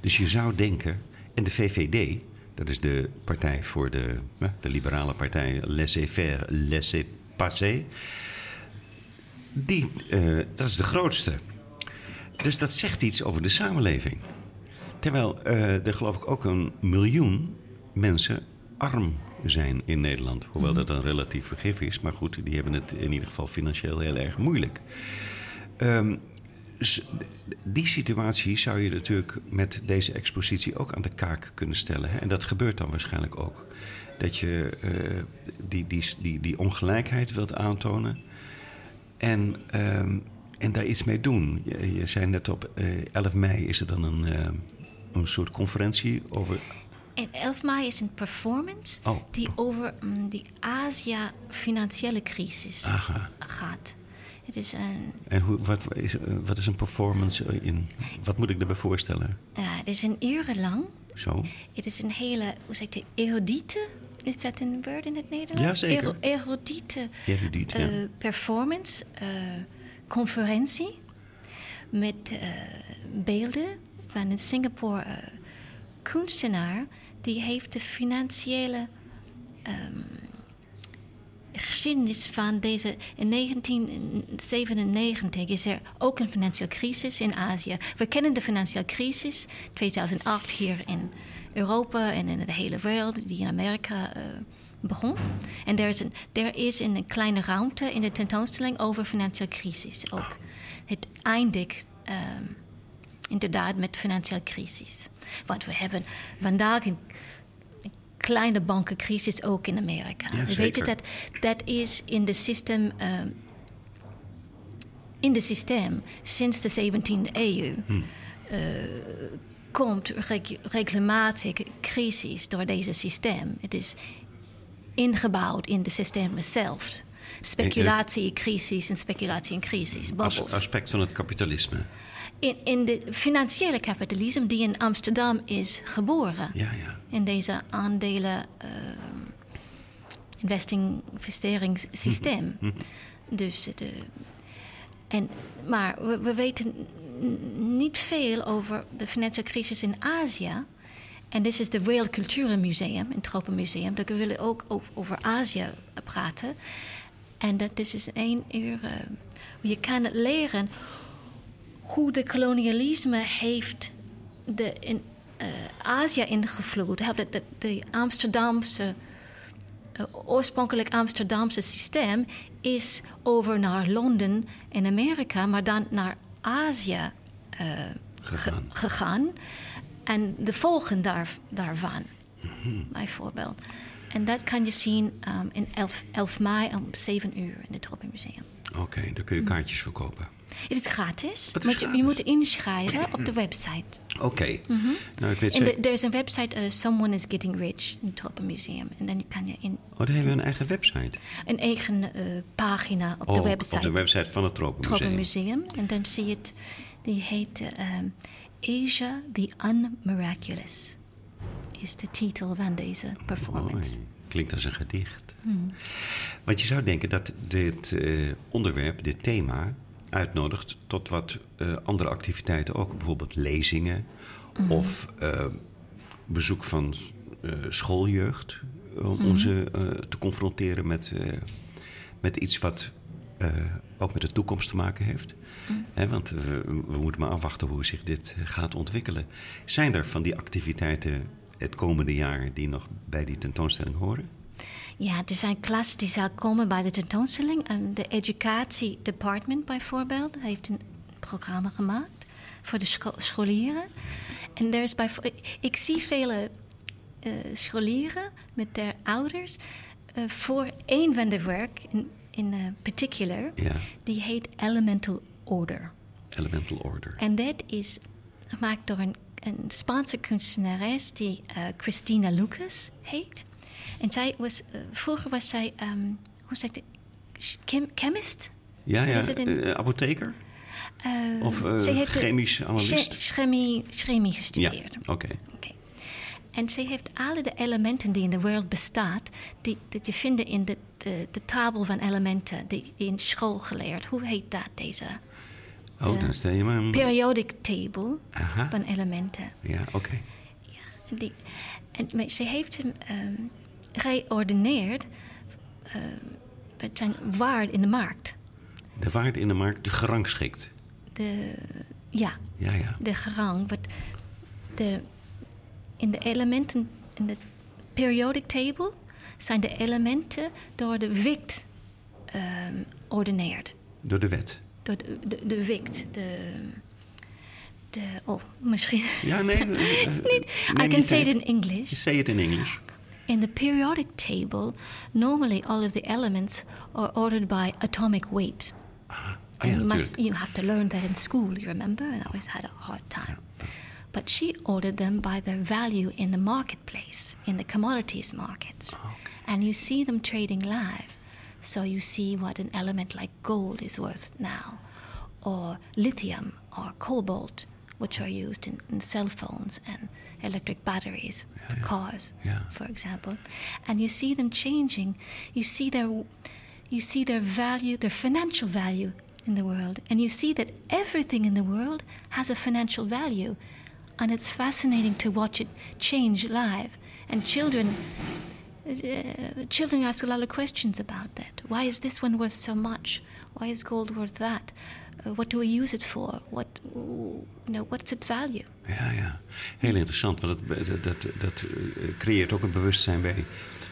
Dus je zou denken, en de VVD, dat is de partij voor de, de liberale partij, laissez-faire, laissez-passer. Die, dat is de grootste. Dus dat zegt iets over de samenleving. Terwijl er geloof ik ook een miljoen mensen arm zijn in Nederland. Hoewel dat een relatief vergif is. Maar goed, die hebben het in ieder geval financieel heel erg moeilijk. Um, die situatie zou je natuurlijk met deze expositie ook aan de kaak kunnen stellen. Hè? En dat gebeurt dan waarschijnlijk ook. Dat je uh, die, die, die, die ongelijkheid wilt aantonen. En, um, en daar iets mee doen. Je, je zei net op uh, eh, 11 mei is er dan een, uh, een soort conferentie over en 11 mei is een performance oh. die over um, die Azië-financiële crisis Aha. gaat. Het is een... En hoe, wat, is, wat is een performance in? Wat moet ik erbij voorstellen? Uh, het is een uur lang. Zo. Het is een hele, hoe zeg je, erudite. Is dat een woord in het Nederlands? Ja, zeker. erudite, erudite uh, ja. performance, uh, conferentie met uh, beelden van een Singapore kunstenaar die heeft de financiële um, geschiedenis van deze. In 1997 is er ook een financiële crisis in Azië. We kennen de financiële crisis 2008 hier in Europa en in de hele wereld, die in Amerika uh, begon. En er is, een, er is een kleine ruimte in de tentoonstelling over financiële crisis ook. Het eindigt. Um, inderdaad met financiële crisis. Want we hebben vandaag een kleine bankencrisis ook in Amerika. Ja, we weten dat dat is in de systeem. Uh, in het systeem sinds de 17e eeuw hm. uh, komt regelmatig crisis door deze systeem. Het is ingebouwd in het systeem zelf. Speculatie, crisis en speculatie en crisis. Aspect van het kapitalisme in, in de financiële kapitalisme die in Amsterdam is geboren. Ja, ja. In deze aandelen uh, investeringssysteem. Mhm, mhm. dus de, en, maar we, we, weten niet veel over de financiële crisis in Azië. En dit is de World Museum, het Tropenmuseum. Dat we willen ook over Azië praten. En dat is dus één uur. Uh, je kan leren hoe de kolonialisme heeft de, in uh, Azië ingevloed. De, de, de Amsterdamse, uh, oorspronkelijk Amsterdamse systeem is over naar Londen en Amerika, maar dan naar Azië uh, gegaan. Ge, gegaan. En de volgen daar, daarvan, mm bijvoorbeeld. En dat kan je zien um, in 11, 11 mei om 7 uur in het Tropenmuseum. Oké, dan kun je kaartjes verkopen. Het is gratis. Het is maar je- moet inschrijven op de website. Oké. Nou, ik weet zeker... er is een website, uh, Someone is Getting Rich, in het Tropenmuseum. En dan kan je in Oh, dan hebben we een eigen website. een eigen eh, pagina op oh, de website. op de website van het Tropenmuseum. Tropenmuseum. En dan zie je het, die heet eh, ehm, Asia the Unmiraculous. Is de titel van deze performance. Mooi. Klinkt als een gedicht. Want je zou denken dat dit eh, onderwerp, dit thema, uitnodigt tot wat eh, andere activiteiten ook. Bijvoorbeeld lezingen of eh, bezoek van eh, schooljeugd. Om, om ze te confronteren met, met iets wat ook met de toekomst te maken heeft. Hè, want we, we moeten maar afwachten hoe zich dit gaat ontwikkelen. Zijn er van die activiteiten het komende jaar die nog bij die tentoonstelling horen? Ja, er zijn klassen die zal komen bij de tentoonstelling. En de Educatie Department bijvoorbeeld heeft een programma gemaakt voor de scho- scholieren. En er is bijvo- ik, zie vele eh, scholieren met their ouders eh, voor een van de werk in, in eh, particular. Die heet Elemental Order. Elemental Order. En dat is gemaakt door een, een Spaanse kunstenares die Christina Lucas heet. En zij was, eh, vroeger was zij, ehm, hoe zeg ik het? Chem- chemist? Ja, ja. Een- eh, apotheker? Eh, Of zij heeft de- chemisch analist? che- Chemie, chemie Ja, gestudeerd. oké. Oké. En ze heeft alle de elementen die in de wereld bestaat, die, dat je vindt in de, de, de tabel van elementen, die, die in school geleerd. Hoe heet dat, deze? Oh, dan stel je me een... Periodic table Aha. van elementen. Ja, oké. En Die, en, maar ze heeft hem ehm geordineerd met zijn waarde in de markt. De waarde in de markt gerangschikt. De, ja, Ja, ja. de gerang. Wat de, in de elementen, in de periodic table, zijn de elementen door de wikt ehm ordineerd. Door de wet. Door de, de, de wikt, de, de... Oh, misschien... Ja, nee. [laughs] eh, eh, Niet, I can say it in English. Say it in English. In the periodic table, normally all of the elements are ordered by atomic weight. Ah, and you must you have to learn that in school, you remember? And I always had a hard time. But she ordered them by their value in the marketplace, in the commodities markets. And you see them trading live. So you see what an element like gold is worth now, or lithium or cobalt, which are used in, in cell phones and electric batteries for cars, Yeah. for example. And you see them changing. You see their you see their value, their financial value in the world, and you see that everything in the world has a financial value, and it's fascinating to watch it change live. And children, uh, children ask a lot of questions about that. Why is this one worth so much? Why is gold worth that? What do we use it for? What, you know, what's its value? Ja, ja. Heel interessant, want dat, dat, dat, dat eh, creëert ook een bewustzijn bij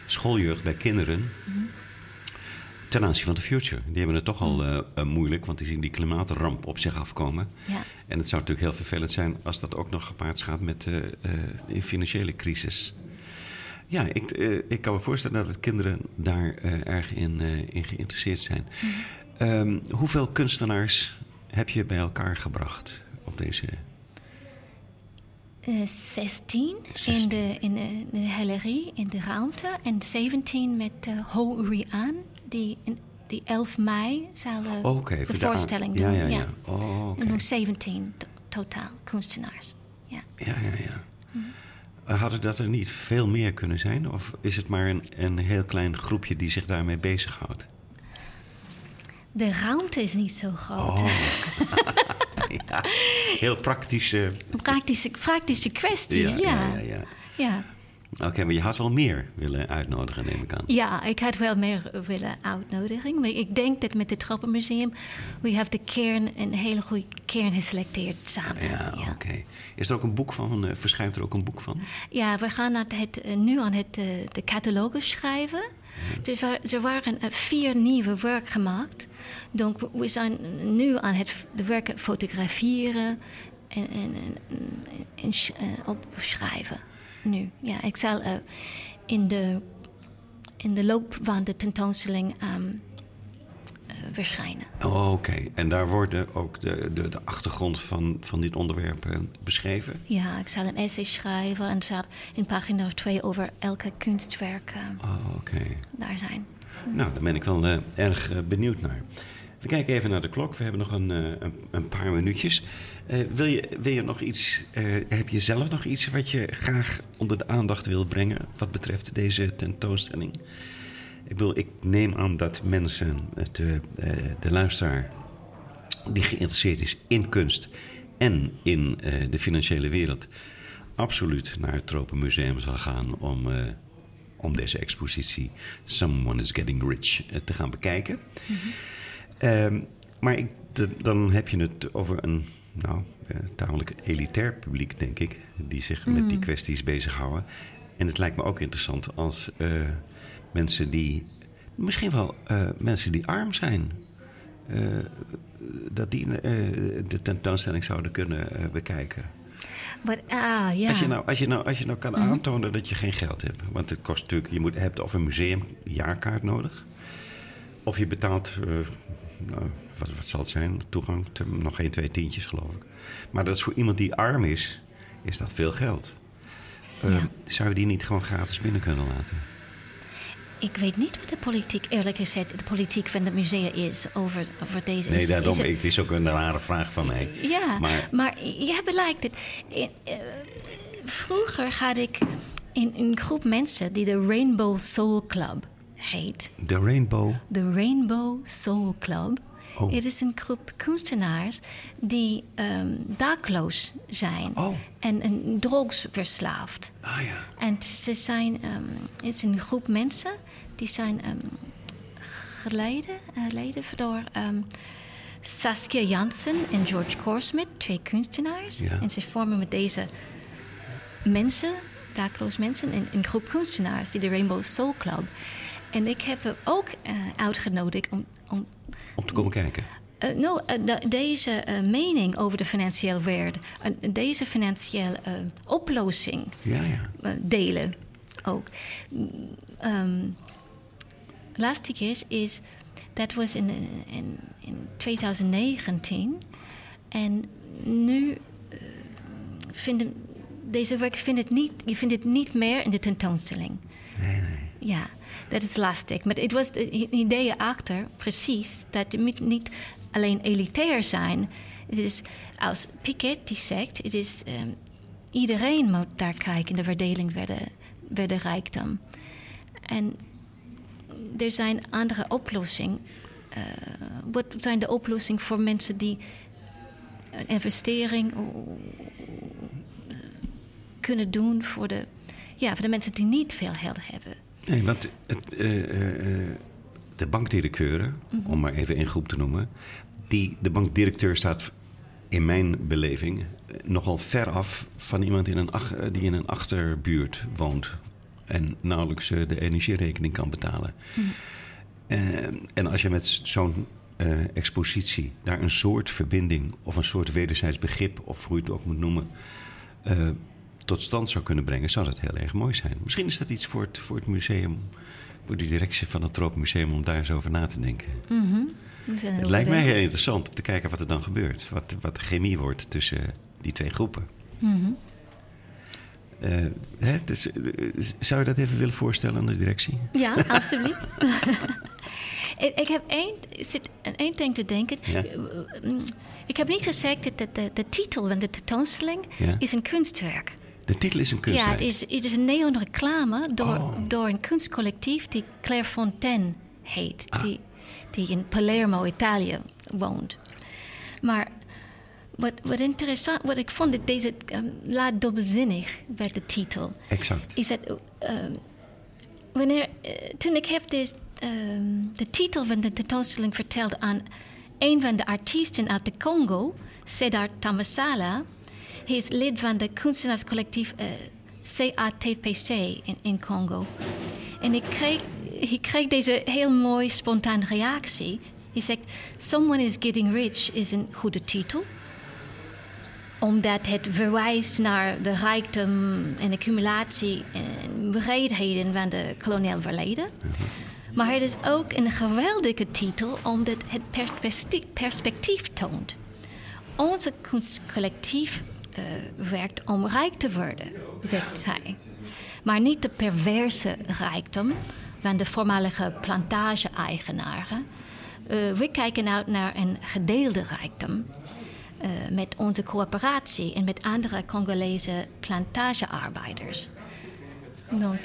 schooljeugd, bij kinderen. Ten aanzien van de future. Die hebben het toch al eh, eh, moeilijk, want die zien die klimaatramp op zich afkomen. Ja. En het zou natuurlijk heel vervelend zijn als dat ook nog gepaard gaat met een financiële crisis. Ja, ik, ik kan me voorstellen dat kinderen daar erg in, in geïnteresseerd zijn. Ehm, hoeveel kunstenaars heb je bij elkaar gebracht op deze Eh, 16 in 16. de, in, de, in de galerie, in de ruimte. En 17 met uh, Ho Uri-an, die, in- die 11 mei zal eh, Oh, de voor de voorstelling ja, doen. Ja, ja. Oh, oké. En nog 17 to- totaal kunstenaars. Ja. Ja, ja, ja. Eh, Hadden dat er niet veel meer kunnen zijn? Of is het maar een, een heel klein groepje die zich daarmee bezighoudt? De ruimte is niet zo groot. Oh. [laughs] ja, heel praktische. Praktische, praktische kwestie, Ja, ja. ja, ja. Oké, maar je had wel meer willen uitnodigen, neem ik aan. Ja, ik had wel meer willen uitnodigen. Maar ik denk dat met het Tropenmuseum... we have de kern, een hele goede kern geselecteerd samen. Ja, oké. Is er ook een boek van? eh, verschijnt er ook een boek van? Ja, we gaan het, het, eh, nu aan het, eh, de catalogus schrijven. Dus er, waren eh, vier nieuwe werken gemaakt. Dus we- zijn nu aan het werken fotograferen en, en, en, eh, opschrijven. Nu, ja, ik zal eh, in, de, in de loop van de tentoonstelling ehm, eh, verschijnen. Oké, en daar worden ook de, de, de achtergrond van, van dit onderwerp eh, beschreven? Ja, ik zal een essay schrijven en zal in pagina of twee over elke kunstwerk eh, Oh, Oké. daar zijn. Nou, daar ben ik wel eh, erg benieuwd naar. We kijken even naar de klok. We hebben nog een, een, een paar minuutjes. Wil, je, wil je nog iets, heb je zelf nog iets wat je graag onder de aandacht wil brengen wat betreft deze tentoonstelling? Ik, ik neem aan dat mensen, eh, de, eh, de luisteraar die geïnteresseerd is in kunst en in eh, de financiële wereld, absoluut naar het Tropenmuseum zal gaan om, om deze expositie Someone is Getting Rich te gaan bekijken. Ehm, maar ik, de- dan heb je het over een nou, eh, tamelijk elitair publiek, denk ik, die zich met die kwesties bezighouden. En het lijkt me ook interessant als mensen die, misschien wel eh, mensen die arm zijn, eh, dat die eh, de tentoonstelling zouden kunnen bekijken. Ah. Als, je nou, als, je nou, als je nou kan aantonen dat je geen geld hebt. Want het kost natuurlijk, je moet, hebt of een museumjaarkaart nodig. Of je betaalt, nou, wat, wat zal het zijn, toegang, te, nog geen twee tientjes geloof ik. Maar dat is voor iemand die arm is, is dat veel geld. Eh, Ja. Zou je die niet gewoon gratis binnen kunnen laten? Ik weet niet wat de politiek, eerlijk gezegd, de politiek van het museum is over, over deze... Nee, daarom, is het- het is ook een rare vraag van mij. Ja, Maar- maar, je in- eh, vroeger had ik in een groep mensen die de Rainbow Soul Club heet. De Rainbow, De Rainbow Soul Club. Oh. Het is een groep kunstenaars die ehm dakloos zijn Oh. en, en drugsverslaafd. ah ja. En ze zijn, ehm, het is een groep mensen die zijn ehm geleid, eh, door Saskia Jansen en George Korsmit, twee kunstenaars. Ja. En ze vormen met deze mensen, dakloos mensen, een, een groep kunstenaars, die de Rainbow Soul Club. En ik heb hem ook eh, uitgenodigd om, om Om te komen kijken. eh, nou, eh, de- deze eh, mening over de financiële eh, deze financiële oplossing Ja, ja. delen ook. Ehm, laatste keer is, dat was in, in, in 2019. En nu vinden deze werk vindt het niet, je vindt het niet meer in de tentoonstelling. Ja, dat is lastig. Maar het was de idee achter, precies, dat het moet niet alleen elitair zijn. Het is, als Piketty zegt, het is, ehm, iedereen moet daar kijken, de verdeling van de, rijkdom. En er zijn andere oplossingen. Eh, wat zijn de oplossingen voor mensen die een investering kunnen doen voor de, ja, voor de mensen die niet veel geld hebben? Nee, want het, eh, eh, eh, de bankdirecteuren, om maar even één groep te noemen, die, de bankdirecteur staat in mijn beleving nogal ver af van iemand in een die in een achterbuurt woont en nauwelijks de energierekening kan betalen. Eh, en als je met zo'n expositie daar een soort verbinding of een soort wederzijds begrip, of hoe je het ook moet noemen, eh, tot stand zou kunnen brengen, zou dat heel erg mooi zijn. Misschien is dat iets voor het, voor het museum, voor de directie van het Tropenmuseum om daar eens over na te denken. Is een Het lijkt mij heel interessant om te kijken wat er dan gebeurt. Wat, wat de chemie wordt tussen die twee groepen. Eh, hè, dus, eh, zou je dat even willen voorstellen aan de directie? Ja, [laughs] alsjeblieft. [laughs] ik, ik heb één, zit aan één ding te denken. Ja. Mm, Ik heb niet gezegd dat de, de, de titel van de tentoonstelling Ja. is een kunstwerk. De titel is een Ja, kunstwerk. het is, het is een neonreclame door, Oh. door een kunstcollectief die Clairefontaine heet. Ah. Die, die in Palermo, Italië woont. Maar wat, wat interessant, wat ik vond, dat deze um, laat dubbelzinnig werd de titel. Exact. Is dat ehm, wanneer, eh, toen ik heb dus, ehm, de titel van de tentoonstelling verteld aan een van de artiesten uit de Congo, Sedar Tamasala. Hij is lid van de kunstenaarscollectief eh, CATPC in, in Congo. En ik kreeg, ik kreeg deze heel mooi spontane reactie. Hij zegt, Someone is Getting Rich is een goede titel omdat het verwijst naar de rijkdom en accumulatie en breedheden van de koloniaal verleden. Maar het is ook een geweldige titel omdat het perspectief, toont. Onze kunstcollectief uh, werkt om rijk te worden, zegt hij. Maar niet de perverse rijkdom van de voormalige plantage-eigenaren. Uh, we kijken uit naar een gedeelde rijkdom. Uh, met onze coöperatie en met andere Congolese plantagearbeiders. Donc,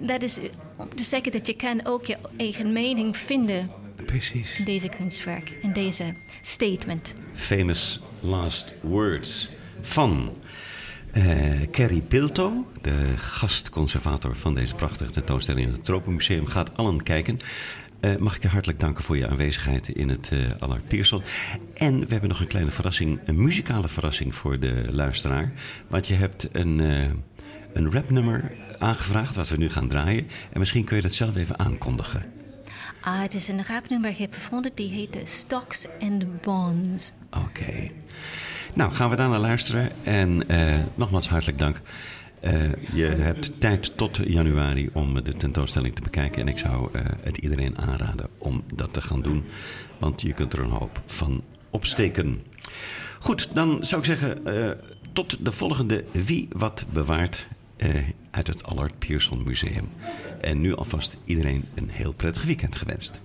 dat is om te zeggen dat je kan ook je eigen mening vinden. Precies. In deze kunstwerk, in deze statement. Famous last words van uh, Kerry Pilto, de gastconservator van deze prachtige tentoonstelling in het Tropenmuseum, gaat allen kijken. Uh, mag ik je hartelijk danken voor je aanwezigheid in het uh, Allard Pierson. En we hebben nog een kleine verrassing, een muzikale verrassing voor de luisteraar. Want je hebt een, uh, een rapnummer aangevraagd, wat we nu gaan draaien. En misschien kun je dat zelf even aankondigen. Ah, het is een rapnummer, ik heb gevonden, die heet Stocks and Bonds. Oké. Nou, gaan we daar naar luisteren. En uh, nogmaals hartelijk dank. Uh, je hebt tijd tot januari om de tentoonstelling te bekijken. En ik zou uh, het iedereen aanraden om dat te gaan doen. Want je kunt er een hoop van opsteken. Goed, dan zou ik zeggen tot de volgende Wie Wat Bewaart uit het Allard Pierson Museum. En nu alvast iedereen een heel prettig weekend gewenst.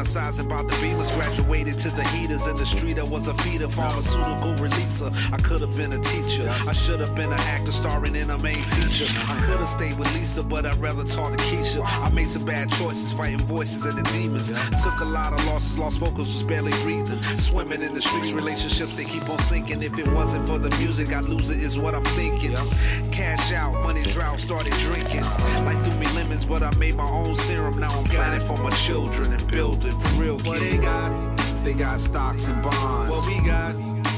Fantasizing about the beamers. Graduated to the heaters in the street. I was a feeder, pharmaceutical releaser. I could have been a teacher. I should have been an actor starring in a main feature. I could have stayed with Lisa, but I'd rather talk to Keisha. I made some bad choices, fighting voices and the demons. Took a lot of losses, lost focus, was barely breathing. Swimming in the streets, relationships they keep on sinking. If it wasn't for the music, I'd lose it, is what I'm thinking. Cash out, money drought, started drinking. Life threw me lemons, but I made my own serum. Now I'm planning for my and building for real. What they got? They got stocks and bonds. What we got?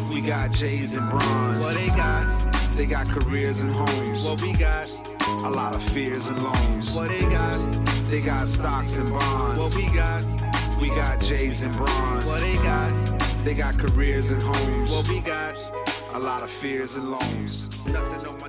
We got J's and bronze. What they got? They got careers and homes. What we got? A lot of fears and loans. What they got? They got stocks and bonds. What we got? We got J's and bronze. What they got? They got careers and homes. What we got? A lot of fears and loans. Nothing on my